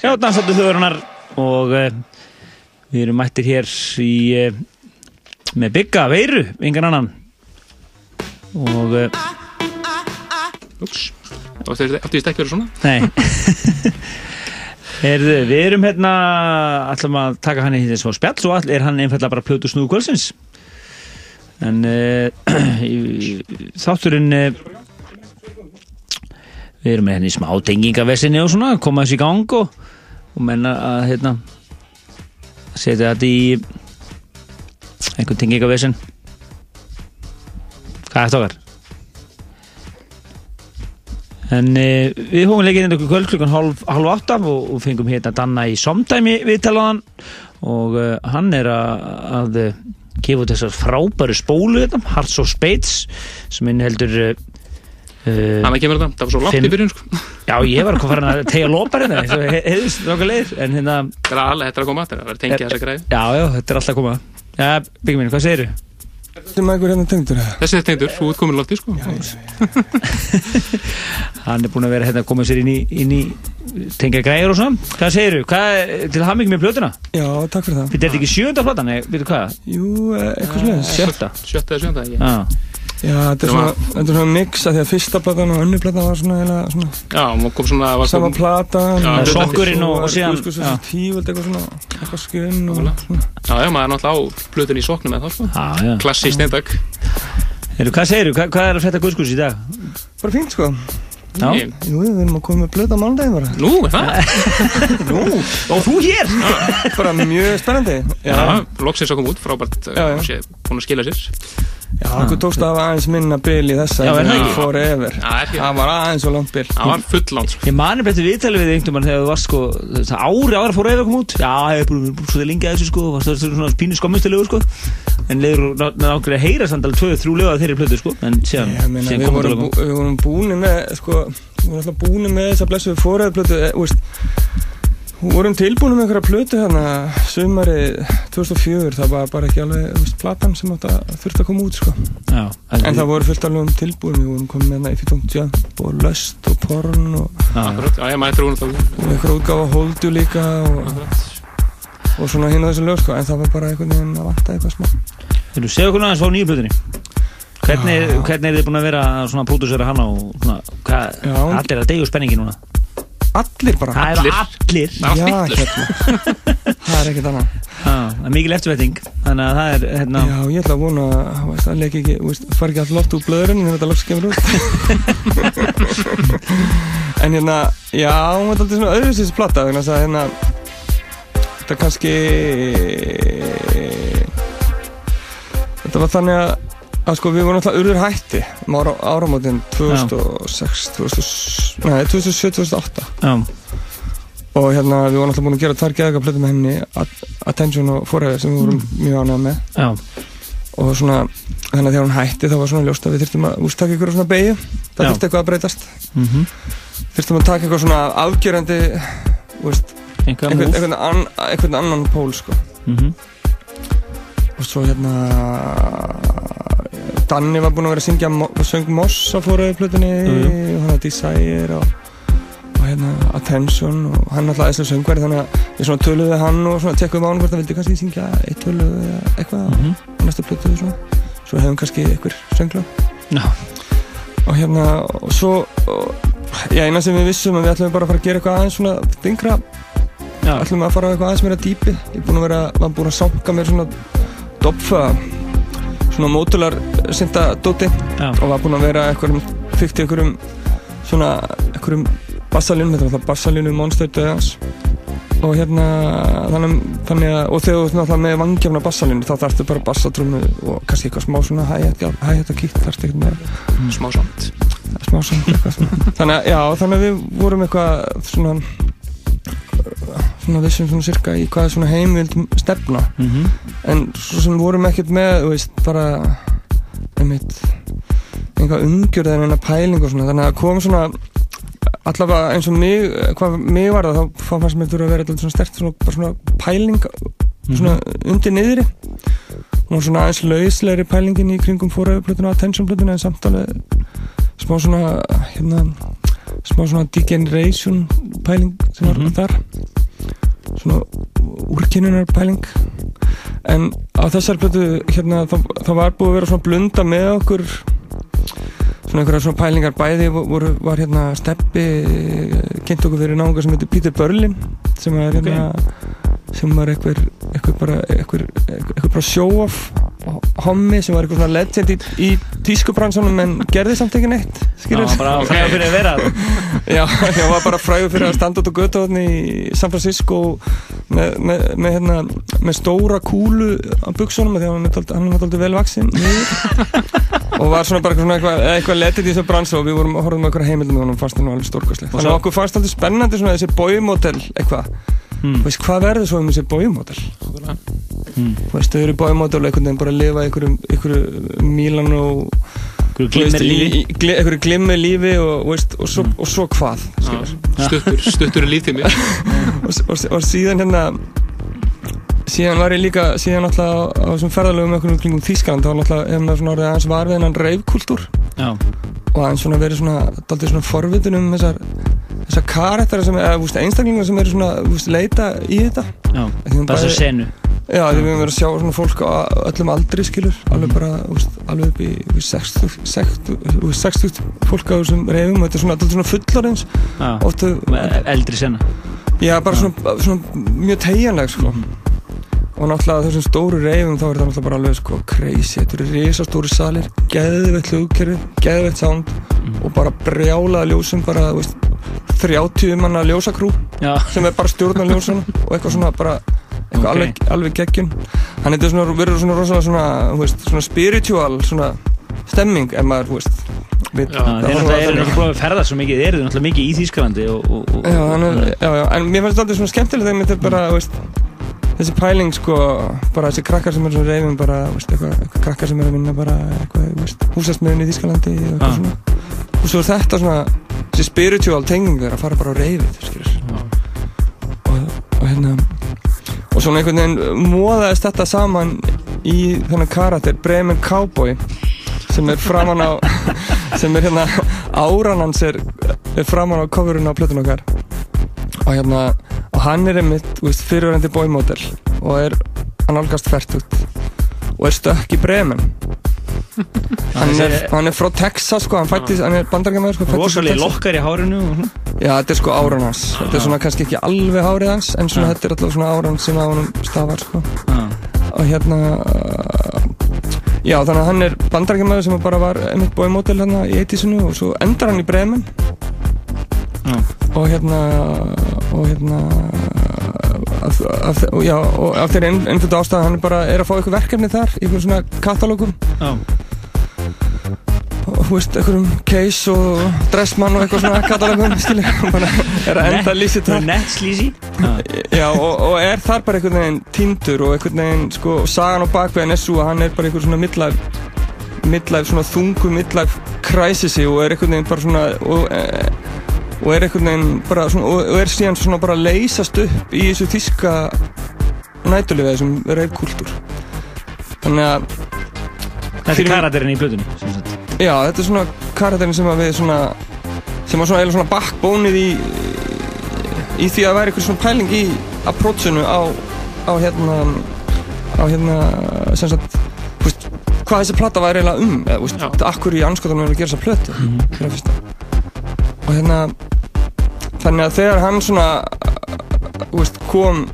Speaker 6: Já, dansáttu þjóðurinnar og uh, við erum mættir hér í uh, með bygga veiru, yngan annan. Og uh,
Speaker 3: Úps, áttu því ekki verið svona?
Speaker 6: Nei. Herðu, við erum hérna ætlum að taka hann í þessu smá spjall og all er hann einfallega bara plötu snúðu kvölsins en þátturinn við erum með henni í smá tengingavesinni og svona, koma þessu í gang og, og menna að hérna setja þetta í einhvern tengingavesin Hvað er þetta okkar? En uh, við hófum leikinn inn okkur kvöld klukkan hálf, hálf átta og, og fengum hérna Danna í somdæmi viðtalaðan og uh, hann er að, gefa þessar frábæru spólu hérna, Hearts of Spades sem inniheldur uh, uh,
Speaker 3: Þannig kemur þetta, það var svo langt
Speaker 6: Fimm-
Speaker 3: í byrjun sko.
Speaker 6: Já, ég var að fara að tegja lópar hérna eins og heiðist nokkað leið en hérna
Speaker 3: Þetta er þetta er að koma, þetta er að tengja þessa græði
Speaker 6: Já, já, þetta er alltaf að koma Já, byggum minn, hvað segirðu?
Speaker 11: Þetta er maður hérna tengdur eða?
Speaker 3: Þessi er tengdur, þú ert komin lofti sko.
Speaker 6: Hann er búinn að vera hérna að koma sér inn í, inn í tengja græður og svona Hvað segirðu? Hvað, til mikið með plötuna?
Speaker 11: Já, takk fyrir það
Speaker 6: Þetta er þetta ekki sjönda
Speaker 3: eða?
Speaker 6: Já
Speaker 11: þetta er svona, þetta er svona mix að því að fyrsta platan og önnu platan var svona eiginlega svona
Speaker 3: Já, og kom svona var
Speaker 11: sama platan
Speaker 3: Já,
Speaker 11: og
Speaker 3: sokkurinn og- og síðan-
Speaker 11: svo tíföld eitthvað svona eitthvað skun og svona
Speaker 3: Já, já, maður er náttúrulega á plötun í soknum með það sko.
Speaker 6: Já, já
Speaker 3: Klassi steindag
Speaker 6: Heyrðu, hvað segirðu? Hvað, hvað er að fætta guðskus í dag?
Speaker 11: Bara fínt sko
Speaker 6: Já.
Speaker 11: Jú, við erum að koma með blöta málundaginn bara
Speaker 3: Nú, er það?
Speaker 11: Nú
Speaker 6: Og þú hér?
Speaker 11: Bara mjög spennandi
Speaker 3: Já, loksins að koma út, frábært
Speaker 11: Já, já.
Speaker 3: og sé búin að skila sér
Speaker 11: Já, okkur tókst að hafa aðeins minna bil í þessa
Speaker 6: Já, er það ekki?
Speaker 3: Er ekki.
Speaker 11: Það var aðeins og langt bil.
Speaker 3: Það var fullánt
Speaker 6: Ég mani betur viðtalið við einhvern mann þegar þú varst sko það ári ára fór eða kom út. Já, ég er búin svo lengi að þessu sko það svona pínu skommustilegu sko. En leiður náttúrulega að heyra samt alveg 2-3 lög að þeirri plötu sko en síðan,
Speaker 11: Ég meina,
Speaker 6: síðan
Speaker 11: við við vorum búin með sko, við vorum alltaf búin með þessa blessu Vorum tilbúin með einhverja plötu þarna sumari 2004 það var bara ekki alveg, þú veist, platan sem þurfti að koma út sko.
Speaker 6: Já,
Speaker 11: En það voru fullt alveg um tilbúin, við vorum komið með hérna Don't Jump og Lust og Porn og, einhverja útgáfa Hold You líka og, og svona hinn á þessu lög sko. En það var bara einhvern veginn að vanta eitthvað smá.
Speaker 6: Þú segðu okkur aðeins á nýju plötunni? Hvernig, hvernig er þið búin að vera svona að pródusera hana og svona, hvað, allir að deyja úr spenningi núna
Speaker 11: Allir bara.
Speaker 6: Það eru allir.
Speaker 11: Já, hérna. Það er ekkert annað.
Speaker 6: Það er mikil eftirvæting Þannig að það er, hérna
Speaker 11: Já, ég ætla að vona það leik ekki, veist, far ekki allt loft úr blöðurinn þegar þetta loft kemur út. En hérna, já, hún var alltaf svona öðruðsins platta vegna þess að hérna þetta kannski þetta var þannig að, að sko við vorum alltaf urður hætti um ára, áramótin 2006 2000, nei, 2007-2008
Speaker 6: Já.
Speaker 11: Og hérna við vorum alltaf búin að gera tvær geðaka plötu með henni At- Attention og Forever sem við vorum mjög ánægða með.
Speaker 6: Já.
Speaker 11: Og svona þannig að þegar hún hætti þá var svona ljóst að við þurftum að úst taka ykkur svona beigju það þurfti eitthvað að breytast.
Speaker 6: Mhm.
Speaker 11: þurftum að taka eitthvað svona afgjörandi úst,
Speaker 6: Eitthvað
Speaker 11: einhvern, an, einhvern annan pól sko.
Speaker 6: Mhm.
Speaker 11: og svo hérna Danni var búinn að vera að syngja Mo- söng Moss á fóraðurplötunni
Speaker 6: Jú, jú.
Speaker 11: og hann að Desire og, og hérna Attention og hann alltaf æsla söngveri þannig að við svona töluðum við hann og svona tekkuðum á hann hvort hann vildi kannski syngja eitt tölu eða eitthvað
Speaker 6: Mhm.
Speaker 11: á næstu plötu og svona svo hefum kannski einhver söngla
Speaker 6: Já.
Speaker 11: og hérna og svo og, já eina sem við vissum að við ætlum bara að fara að gera eitthvað aðeins svona þingra
Speaker 6: Já.
Speaker 11: ætlum að fara á eitthvað aðeins meira dýpi ég búinn að vera, var búinn að sánka mér svona dopfa svona mótular synda dóti
Speaker 6: Já.
Speaker 11: og var búinn að vera eitthvað fyrkt í einhverjum svona einhverjum bassalínum, þetta var alltaf bassalínu monster döðans og hérna þannig, þannig að, og þegar þú ert náttúrulega með vangjafna bassalínu þá þarftu bara bassatrúmu og kannski eitthvað smá svona hægætt og kýtt þarftu eitthvað meira.
Speaker 3: Smá samt
Speaker 11: smá samt eitthvað svona. Þannig að, já, þannig að við vorum eitthvað svona svona vissum svona cirka í hvað svona heim við vildum stefna.
Speaker 6: Mhm.
Speaker 11: en svo sem vorum ekkert með, veist, bara einmitt einhvað umgjörð en einhvað pæling og svona. Þannig að kom svona allavega eins og mig, hvað mig var það þá fannst mér þurfa að vera alltaf svona stert svona, svona pæling svona undir niðri. Var svona aðeins lauslegri pælingin í kringum fóraðuplötuna og attentionplötuna en samt alveg smá svona hérna smá svona degeneration pæling sem var þar. Svona úrkynnunar pæling en á þessar plötu hérna þá, þá var búið að vera svona blunda með okkur. Svona einhverja svona pælingar. Bæði voru, var hérna steppi kynnt okkur fyrir náunga sem heitir Peter Berlin sem var hérna sem var einhver, einhver bara bara show-off hommi sem var eitthvað svona legend í, í tískubransanum en gerði samt ekki neitt skilur
Speaker 6: Já, bara frægur fyrir að vera
Speaker 11: já, já, var bara frægur fyrir að standa út á þarna í San Francisco með, með, með, hérna, með stóra kúlu á buksunum því að hann var dálítið vel vaksinn og var svona bara eitthvað, svona eitthvað, eitthvað legend í þessu bransu og við vorum að horfum á eitthvað heimildum og hann fannst það nú alveg stórkvæslega þannig að okkur fannst alltaf spennandi svona þessi boymodel eitthvað
Speaker 6: Hmm.
Speaker 11: Veist, hvað verður svo um þessi
Speaker 6: Hmm.
Speaker 11: Þú veist, þau eru og einhvern veginn bara að lifa í einhverju, Mílan og einhverju glimmer lífi og, veist, og, svo, og svo hvað skilur.
Speaker 3: Stuttur, stuttur í líftími
Speaker 11: og, og, og síðan hérna síðan var ég líka síðan alltaf á, á þessum ferðalögum okkur kringum Þýskaland þá alltaf hefna svona orðið aðeins var við hennan reifkultúr
Speaker 6: Já.
Speaker 11: og aðeins svona verið svona daldið svona forvitun um þessar þessar karættara sem eða úst, einstaklingar sem eru svona úst, leita í þetta
Speaker 6: Já,
Speaker 11: bæði-
Speaker 6: senu.
Speaker 11: Já, því við höfum verið að sjá svona fólk á öllum aldri skilur, alveg bara, úst, alveg upp í úst, 60, 60, úst, 60 fólk á þessum reyfum og þetta er svona, dálítið svona fullorins
Speaker 6: Já,
Speaker 11: Oft,
Speaker 6: með eldri sena.
Speaker 11: Já, bara svona, svona mjög tegjanleg sko. Og náttúrulega þessum stóru reyfum þá er það náttúrulega bara alveg sko crazy, þetta eru risastóri salir geðveitt hlugkerfi, geðveitt sound og bara brjálaða ljósum bara, veist, 30 manna ljósakrú
Speaker 6: Já.
Speaker 11: sem er bara stjórna ljósum og eitthvað svona bara eitthvað
Speaker 6: Ok.
Speaker 11: alveg, alveg geggjun. Þannig þetta er svona, verður svona rosalega svona, veist, svona spiritual svona stemming ef maður, veist veit,
Speaker 6: Já, náttúrulega eru náttúrulega búin að ferða svo mikið, þeir eru náttúrulega mikið í Þýskalandi og, og, og,
Speaker 11: Já, er, já, já, en mér finnst þetta svona skemmtilega þegar þetta er bara, veist, þessi pæling, sko, bara þessi krakkar sem eru svona reyfum, bara, veist, eitthvað, eitthvað krakkar sem eru að vinna bara, eitthvað, veist, húsasmiðin í Þískalandi og eitthvað
Speaker 6: Já.
Speaker 11: svona. Og svo er þetta svona, þessi spiritual tenging þeirra að fara bara á reyfið, skilur. Og, og hérna, og svona einhvern veginn móðaðist þetta saman í þennan karakter, Bremen Cowboy, sem er framan á, sem er hérna, áran hans er, er framan á coverinu á plötun okkar og hérna og hann er einmitt, veist, fyrirverandi boymodel og er, hann algast færtugt og er stökk í Bremen. Hann er, hann er frá Texas sko, hann fættist, hann er bandarækjamaður sko,
Speaker 6: rosalega lokkar í hárinu.
Speaker 11: Já, þetta er sko áran hans. Þetta er svona kannski ekki alveg hárið hans En svona þetta er alltaf svona áran sem á honum stafar sko. Og hérna uh, Já, þannig að hann er bandarækjamaður sem bara var einmitt boymodel hérna í 80-sinu og svo endar hann í Bremen. Og hérna og hérna af, af, og já, og af þeirri ein- einföldu ástæða hann er bara er að fá eitthvað verkefni þar í einhverjum svona katalógum
Speaker 6: Já.
Speaker 11: og þú veist, einhverjum case og dressmann og eitthvað svona katalógum skilur, hann bara er að enda lýsið þar
Speaker 6: Nett slísi.
Speaker 11: Já, og, og er þar bara einhvern veginn tindur og einhvern veginn, sko, og sagan á bakveðin er svo að hann er bara einhver svona midlife midlife, svona þungu midlife crisisi og er einhvern veginn bara svona og, e, og er einhvern veginn bara svona, og, er síðan svona bara að leysast upp í þessu þíska nætulegu þessum reifkultúr þannig að
Speaker 6: Þetta er karakterinn í blöðunum.
Speaker 11: Já, þetta er svona karakterin sem að við svona sem að svona eiginlega svona backbónið í í því að væri eitthvað svona pæling í approachinu á á hérna á hérna sem sagt hvað þessi platta væri eiginlega um eða, veist, akkur í anskotanum er að gera þessa plötu? Fyrir að fyrsta og hérna þannig að þegar hann svona þú veist, kom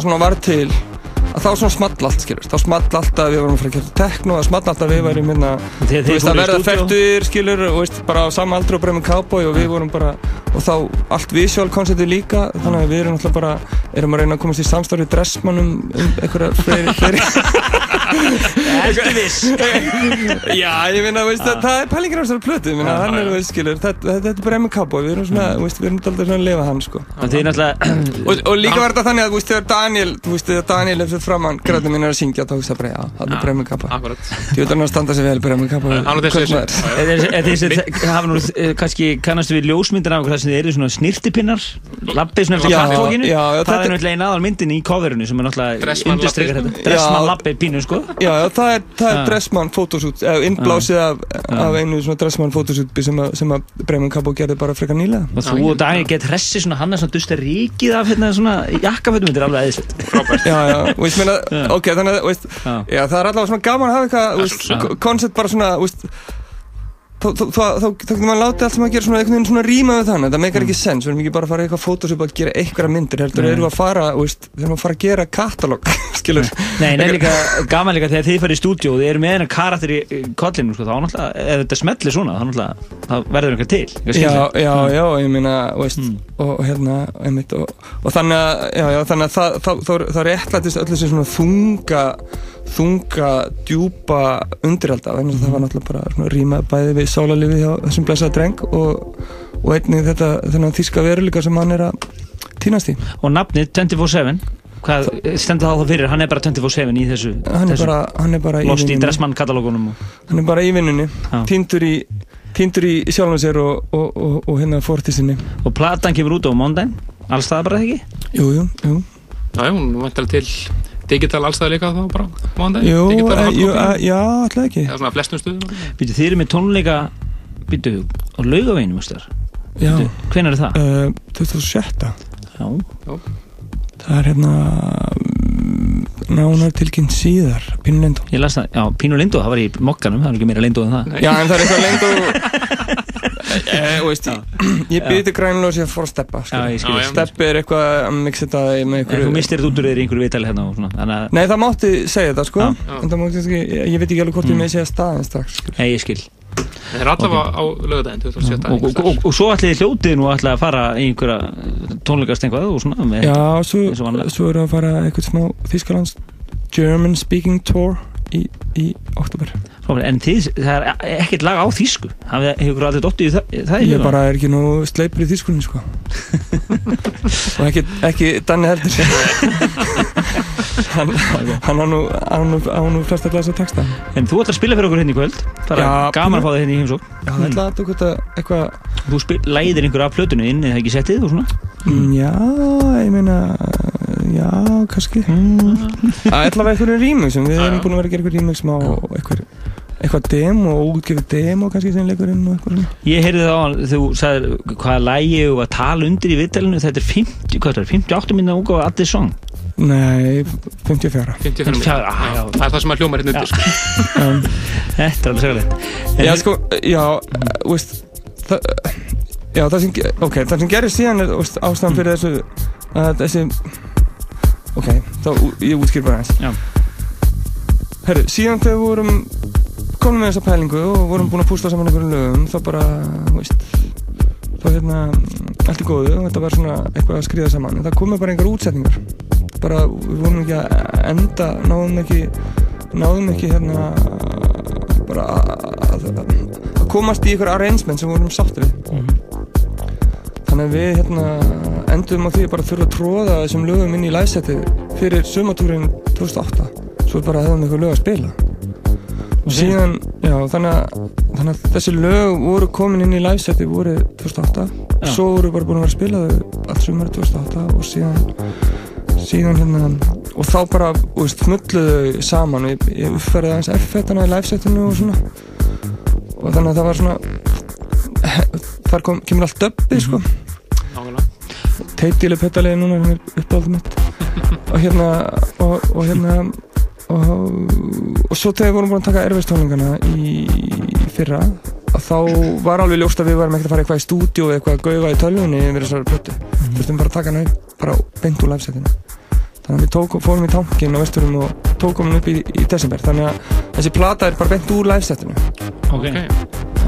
Speaker 11: svona var til að þá svona small allt skilur þá small allt að við varum að fara að gera tekno það small allt að við værum hérna
Speaker 6: Þegar
Speaker 11: þú veist að verða færtur skilur og veist bara á sama aldri og bremum cowboy og við vorum bara og þá allt visual konceptið líka þannig að við erum alltaf bara erum að reyna að komast í samstarfi dressmannum um einhverja fleiri, fleiri
Speaker 6: Ertu viss?
Speaker 11: Já, ég meina, veist, það, það er pælingir á þessari plötu, ég meina, hann er, veist, skilur, þetta, er bara emmi cowboy, við erum svona, veist, við erum alltaf svona að lifa hann, sko.
Speaker 6: Er
Speaker 11: Og, og líka var þetta þannig að, veist, þegar Daniel, þú veist, þegar Daniel fyrir framann, græðum minn er að syngja, þá það bara, já, það er bremmi cowboy.
Speaker 3: Akkurat.
Speaker 11: Þú veit hann að standa sig vel.
Speaker 3: Hann er
Speaker 6: er- þetta er- hafa nú eh, kannski kannastu við ljósmyndina af það sem þið eru svona snirtipinnar lappið svona eftir
Speaker 11: já,
Speaker 6: það er náttúrulega einn aðal myndin í coverinu sem er náttúrulega
Speaker 3: lappið.
Speaker 6: þetta Dressmann lappið pínu sko
Speaker 11: Já, það er, það er
Speaker 6: Já.
Speaker 11: Dressmann fotoshoot, eða innblásið af, af einu svona Dressmann fotoshoot sem, að- sem að Bremen Cabo gerði bara frekar nýlega.
Speaker 6: og þú og Dagi get hressi svona hann er svona
Speaker 11: ég meina, ok, þannig að, veist, já, það er allavega svona gaman að hafa eitthvað, veist, koncept bara svona, veist, þá, þá, þá, þá, þá getur maður látið allt sem að gera svona einhvern veginn svona ríma við þannig, það meikar ekki sens, við erum ekki bara að fara eitthvað fótoshoot að gera einhverja myndir, heldur
Speaker 6: Nei.
Speaker 11: erum við að fara, veist, við erum að fara að gera katalóg, skilur.
Speaker 6: Nei, nei, líka gaman líka þegar þið farið í stúdíu og þið eru með hennar karakter í kollinu sko, þá náttúrulega, ef þetta smellir svona þá náttúrulega, þá verður einhver til eitthvað
Speaker 11: Já, já, já, ég meina, veist, og, og hérna, einmitt, og, og þannig að, já, já, þannig að það, þá, þá, þunga, djúpa undiralda, vegna þess að það var náttúrulega bara svona ríma bæði við sálarlífið hjá þessum blessaða dreng og, og einnig þetta, þennan þíska veruleika sem hann er að týnast í.
Speaker 6: Og nafnið 24-7 Hvað stendur það þá fyrir? Hann er bara 24-7 í þessu
Speaker 11: Hann er
Speaker 6: þessu
Speaker 11: bara, hann er bara í
Speaker 6: Lost í. Dressmann katalógunum og...
Speaker 11: Hann er bara í vinnunni, týndur í, týndur í sjálfum sér og, og, og, og hérna fórtisinni.
Speaker 6: Og platan kemur út á mondaginn Alls það bara ekki?
Speaker 11: Jú, jú, jú.
Speaker 3: Já, já, hún vantar til digital allstæði líka þá bara mándagi,
Speaker 11: Jú, eh, jú, eh, já, alltaf ekki.
Speaker 3: Það er svona á flestum stuðum
Speaker 6: Býtu, þið eru með tónleika Býtu, á laugaveginum, veist þar
Speaker 11: Já.
Speaker 6: Hvenær er það?
Speaker 11: Uh, 2007.
Speaker 6: Já.
Speaker 3: Já.
Speaker 11: Það er hérna mm, nánar tilkynnt síðar, Pínu Lindó.
Speaker 6: Ég las það, já, Pínu Lindó, það var í mokkanum Það er ekki meira Lindó en það
Speaker 11: Já, en það er eitthvað Lindó eh, og veist, ég byrði til grænlega og sé að fóra að steppa
Speaker 6: Já, ég skil. Já, já.
Speaker 11: Steppi er eitthvað að mixa þetta með
Speaker 6: En
Speaker 11: einhverju
Speaker 6: þú mistir þetta út úr þér í einhverju vitali hérna og svona Þannig að,
Speaker 11: Nei, það mátti segja þetta sko. Mátti ekki, ég, ég veit ekki alveg hvort ég með segja staðin strax sko.
Speaker 6: nei, ég skil.
Speaker 3: Það er allavega á lögudaginn 27.
Speaker 6: og, og, og, og svo ætlið þið hljótið nú að fara í einhverja tónleikast einhvað og svona með,
Speaker 11: Já, svo, svo er að fara eitthvað smá Þískalands German speaking tour í, í oktober
Speaker 6: En þið, það er ekkert lag á þýsku. Hafið hefur aldrei dottið í það, það
Speaker 11: Ég bara er ekki nú sleipur í þýskunni sko. Og ekki, ekki Danni heldur. Hann, hann á nú, á nú, á nú flest að glasa texta.
Speaker 6: En þú ætlar að spila fyrir okkur hérna í kvöld. Það er
Speaker 11: Já,
Speaker 6: gaman að fá þig hérna í heimsók
Speaker 11: Já, það ætla að tók þetta eitthvað
Speaker 6: Þú spil, læðir einhver af plötunni inn eða ekki settið og svona?
Speaker 11: Mm, Já, ég meina Já, kannski. Það ætla að vera einhverju rýmixum Við erum búin að vera að gera einhverju rýmixum á eitthvað, eitthvað demo og útgefið demo kannski sem leikurinn og eitthvað svona.
Speaker 6: Ég heyrði það á hann, þú sagðir hvaða lægi og að tala undir í viðtælinu Þetta er 50, hvað er það, 58 minna úgáfa að þið song?
Speaker 11: Nei, 54
Speaker 3: 54
Speaker 6: 54, ah, já.
Speaker 3: Það er það sem að hljóma hérna undir sko.
Speaker 11: um,
Speaker 6: Þetta er alveg segalegt
Speaker 11: Já, sko, já, veist það, Já, það sem, ok, það sem gerir síðan er ástæðan fyrir þessu að þessi ok, þá ég útskýr bara eins
Speaker 6: Já.
Speaker 11: Herru, síðan þegar við vorum komin með þessa pælingu og vorum búin að pústa saman einhverjum lögum þá bara, veist þá hérna, allt í góðu og þetta var svona eitthvað að skriða saman en það komið bara einhver útsetningar. Bara, við vorum ekki að enda náðum ekki náðum ekki hérna bara að, að, að komast í einhver arrangement sem við vorum sáttir við þannig að við hérna endum á því að bara þurfa að tróða þessum lögum inn í læsæti fyrir sumatúrin 2008 svo bara hefðum við eitthvað lög að spila. Og síðan, já, þannig að, þannig að þessi lög voru komin inn í læsæti voru 2008 og svo voru bara búin að vera að spila þau allt sumar 2008 og síðan síðan hérna og þá bara, þú veist, smulluðu þau saman. Ég, ég uppferði aðeins F-fetana í livesetinu og svona. Og þannig að það var svona þar kom, kemur allt döbbi sko. Teitileg petaliði núna hann er uppáldum mitt. Og hérna og, og hérna og, og svo þegar við vorum búin að taka erfistónlingana í fyrra að þá var alveg ljóst að við varum ekkert að fara eitthvað í stúdíu eða eitthvað að gauga í tölvunni
Speaker 6: Mhm.
Speaker 11: þurftum bara að taka upp bara beint úr livesetinu. Þannig að við tókum, fórum í tankin á vesturum og tókum hann upp í, í desember. Þannig að þessi plata er bara beint úr livesetinu.
Speaker 6: Ok.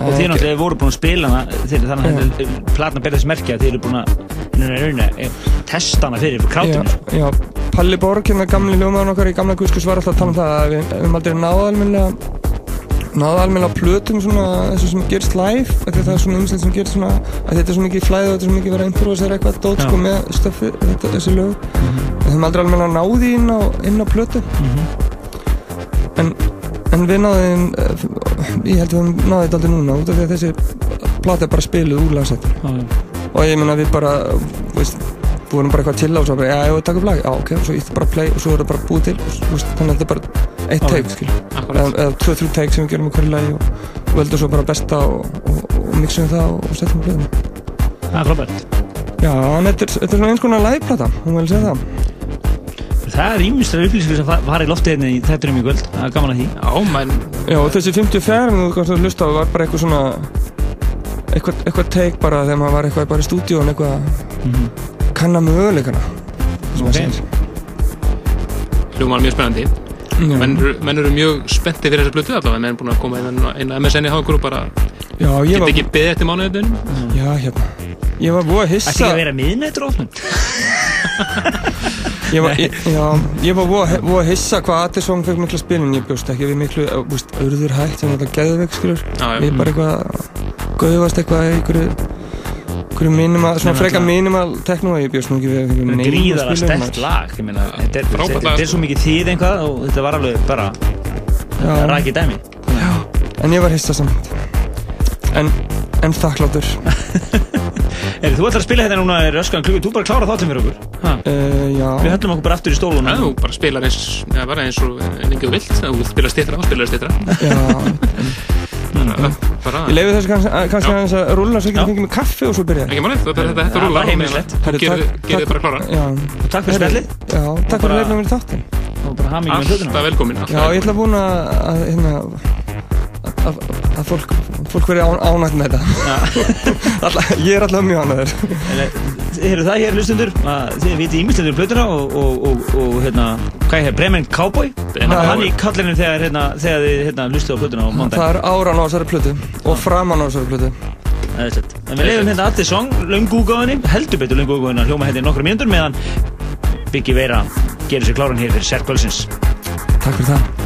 Speaker 6: Og þið náttúrulega voru búin að spila hana þeir, þannig að þetta er platna berðis merkja þið eru búin að rauna, rauna, eh, testa hana fyrir krátinu
Speaker 11: Já, já, Palli Borg, hérna gamli hljómaðan okkar í gamla Guðskus var alltaf að tala um það að við höfum aldrei náða almennilega náða almennilega plötum svona þessu sem gerist live það er svona umsett sem gerist svona að þetta er svo mikið flæð og þetta er svo mikið verið að improvisera eitthvað dót sko með stöfi, þetta, þessi lög. Við höfum aldrei almennilega náði inn á, inn á plötu. En, en við náðum ég held við höfum náði þetta aldrei núna út af því að þessi plata er bara spiluð úr lagsættir og ég meina við bara veist, vorum bara eitthvað til á og svo bara, já, ég vil taka upp lag, já, ok, og svo ítti bara play og svo er það bara búið til, veist, þannig að þetta er bara eitt take, skil, eða, eða tvö, þrjú take sem við gerum í hverju lagi og, og veldum svo bara besta og, og, og mixum það og, setjum á blöðuna.
Speaker 6: Það er frábært.
Speaker 11: Já, en þetta er, þetta er svona eins konar liveplata, hún vil segja það.
Speaker 6: Það er ímyndstrar upplýsingur sem fara í loftið hérna í þættunum í kvöld. Það er gaman að því.
Speaker 3: Já, menn...
Speaker 11: Já, þessi 54 sem þú kannski að hlusta á var bara eitthvað svona eitthvað, eitthvað take bara þegar maður var eitthvað bara í stúdíón eitthvað
Speaker 6: Mhm.
Speaker 11: kanna möguleikana sem
Speaker 3: Ok.
Speaker 11: maður segir.
Speaker 3: Hljómar mjög spennandi.
Speaker 11: Já.
Speaker 3: Menn, eru- menn eru mjög spenntið fyrir þessi blötu allavega, menn er búin að koma inn á- inn á MSN í hágrú bara,
Speaker 11: Já, ég
Speaker 3: get
Speaker 11: var
Speaker 3: ekki beðið eftir mánuðinu.
Speaker 11: Já, hérna Ég var búið að hissa
Speaker 6: Ætti ekki að vera miðnættur ofnum?
Speaker 11: Ég var, ég, já, ég var búið að, hissa hvað Addison fekk mikla spilin Ég bjóst ekki við miklu, uh, búst, urður hægt sem þetta geðveik, skilur
Speaker 3: Já, já.
Speaker 11: Við bara eitthvað, gauðvast eitthvað í einhverju einhverju minimal, svona freka minimal tekno ég bjóst nú ekki við einhverju
Speaker 6: Þetta er
Speaker 11: neinum
Speaker 6: gríðarlega
Speaker 11: spilum,
Speaker 6: stert lag. Ég meina, þetta er, þetta, þetta er
Speaker 3: sko.
Speaker 6: svo mikið þýð einhvað og þetta var alveg bara
Speaker 11: Já.
Speaker 6: rækið dæmi.
Speaker 11: En ég var hissa samt En, en þakkláttur
Speaker 6: Er, þú ætlar að spila hérna núna í röskan klukku, þú bara klára þáttinn fyrir okkur. Ha?
Speaker 11: uh, Já
Speaker 6: Við höllum okkur bara aftur í stólunum.
Speaker 3: Já, þú bara spilar eins, ja, bara eins og lengi þú vilt, þú vilt spila stittra og spilar stittra.
Speaker 11: Já
Speaker 3: bara,
Speaker 11: Ég leiði þessu kannski,
Speaker 3: Já.
Speaker 11: aðeins að rúlla svo ekki fengið með kaffi og svo byrja
Speaker 3: Ekki málið, þetta, þetta, þetta. Þú gerir gerir þið bara klára.
Speaker 11: Já
Speaker 6: Takk fyrir spjallið.
Speaker 11: Já, takk fyrir að leifna mér í þáttin
Speaker 6: Og bara hamingi með hlutuna.
Speaker 3: Alltaf velkomin.
Speaker 11: Já, ég ætla að búin að, hérna, að, að fólk, fólk verið án, ánægt með þetta. Alla, Ég er alltaf mjög ánægður.
Speaker 6: Þeir það hér hlustundur þið viti ímyndstendur plötuna og, og, og, og hérna, hvað er Bremen Cowboy? Hann í kallinu þegar, hérna, þegar þið hérna, hlustu á plötuna á mánudag
Speaker 11: Það er áran á þessari plötu og framan á þessari
Speaker 6: er sett. En við leiðum hérna allir song, löngúgóðinni, heldur betur löngúgóðinni að hljóma hérna í nokkra mínútur meðan Biggi Veira gerir sér kláran hér fyrir Serk Kvölsins.
Speaker 11: Takk fyrir það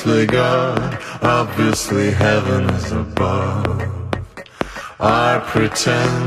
Speaker 12: obviously God, obviously heaven is above. I pretend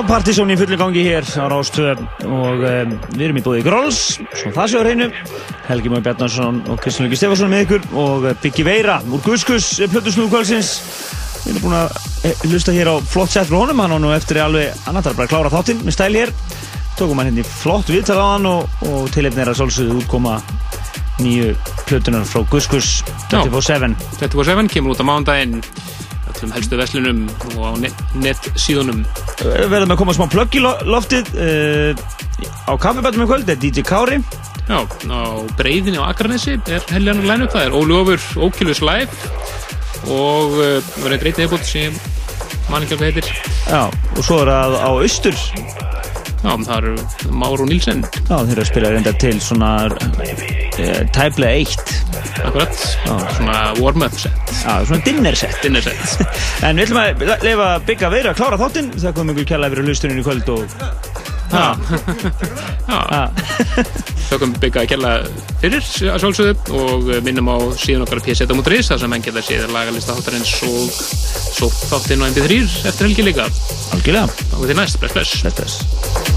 Speaker 6: Já, partysón í fulli gangi hér á Rástöð og um, við erum í búið Gróls, svo það séu á hreinu. Helgi Mói Bjarnarsson og Kristján Luki Stefansson með ykkur og eh, Biggi Veira úr Guskus, plötusnúðkvöldsins Við erum búin að eh, hlusta hér á flott sett frá honum, hann á nú eftir alveg hann ætlar bara að klára þáttinn með stæl hér. Tókum hann hérna í flott viðtal á hann og, og tilefnir að sálsögðu útkoma nýju plötunar frá Guskus 24-7
Speaker 3: 24-7 kemur út á mándaginn öllum helstu veslunum og á net, net síðunum
Speaker 6: verðum að koma smá plögg í lo- loftið uh, á kaffibætum í kvöld, þetta er DJ Kári.
Speaker 3: Já, á breyðinni á Akranesi er helgarnar læn upp, það er Óli Ofur Ókilvis Live og uh, var einn reytið eðbútt sem mann ekki hvað heitir.
Speaker 6: Já, og svo er það á Austur.
Speaker 3: Já, það eru Már og Nílsen
Speaker 6: Já, þeir eru að spila reynda til svona uh, tæplega eitt
Speaker 3: Akkurat, svona warm-up set.
Speaker 6: Já, svona dinner set.
Speaker 3: Dinner set.
Speaker 6: En við ætlum að leifa Bigga Veira að klára þáttinn. Það komum ykkur kjærlega fyrir hlustuninu í kvöld og.
Speaker 3: Þökkum byggja að kella fyrir að sjálfsögðu og minnum á síðan okkar pseta.is þar sem menn geta séð lagalista þáttarins og svo þáttinn á MP3 eftir helgi líka.
Speaker 6: Algjörlega.
Speaker 3: Og til næst, bless bless.
Speaker 6: Bless bless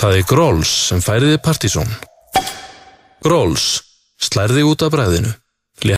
Speaker 4: Það er Gróls sem færiði Partíson. Gróls, slærði út af bræðinu.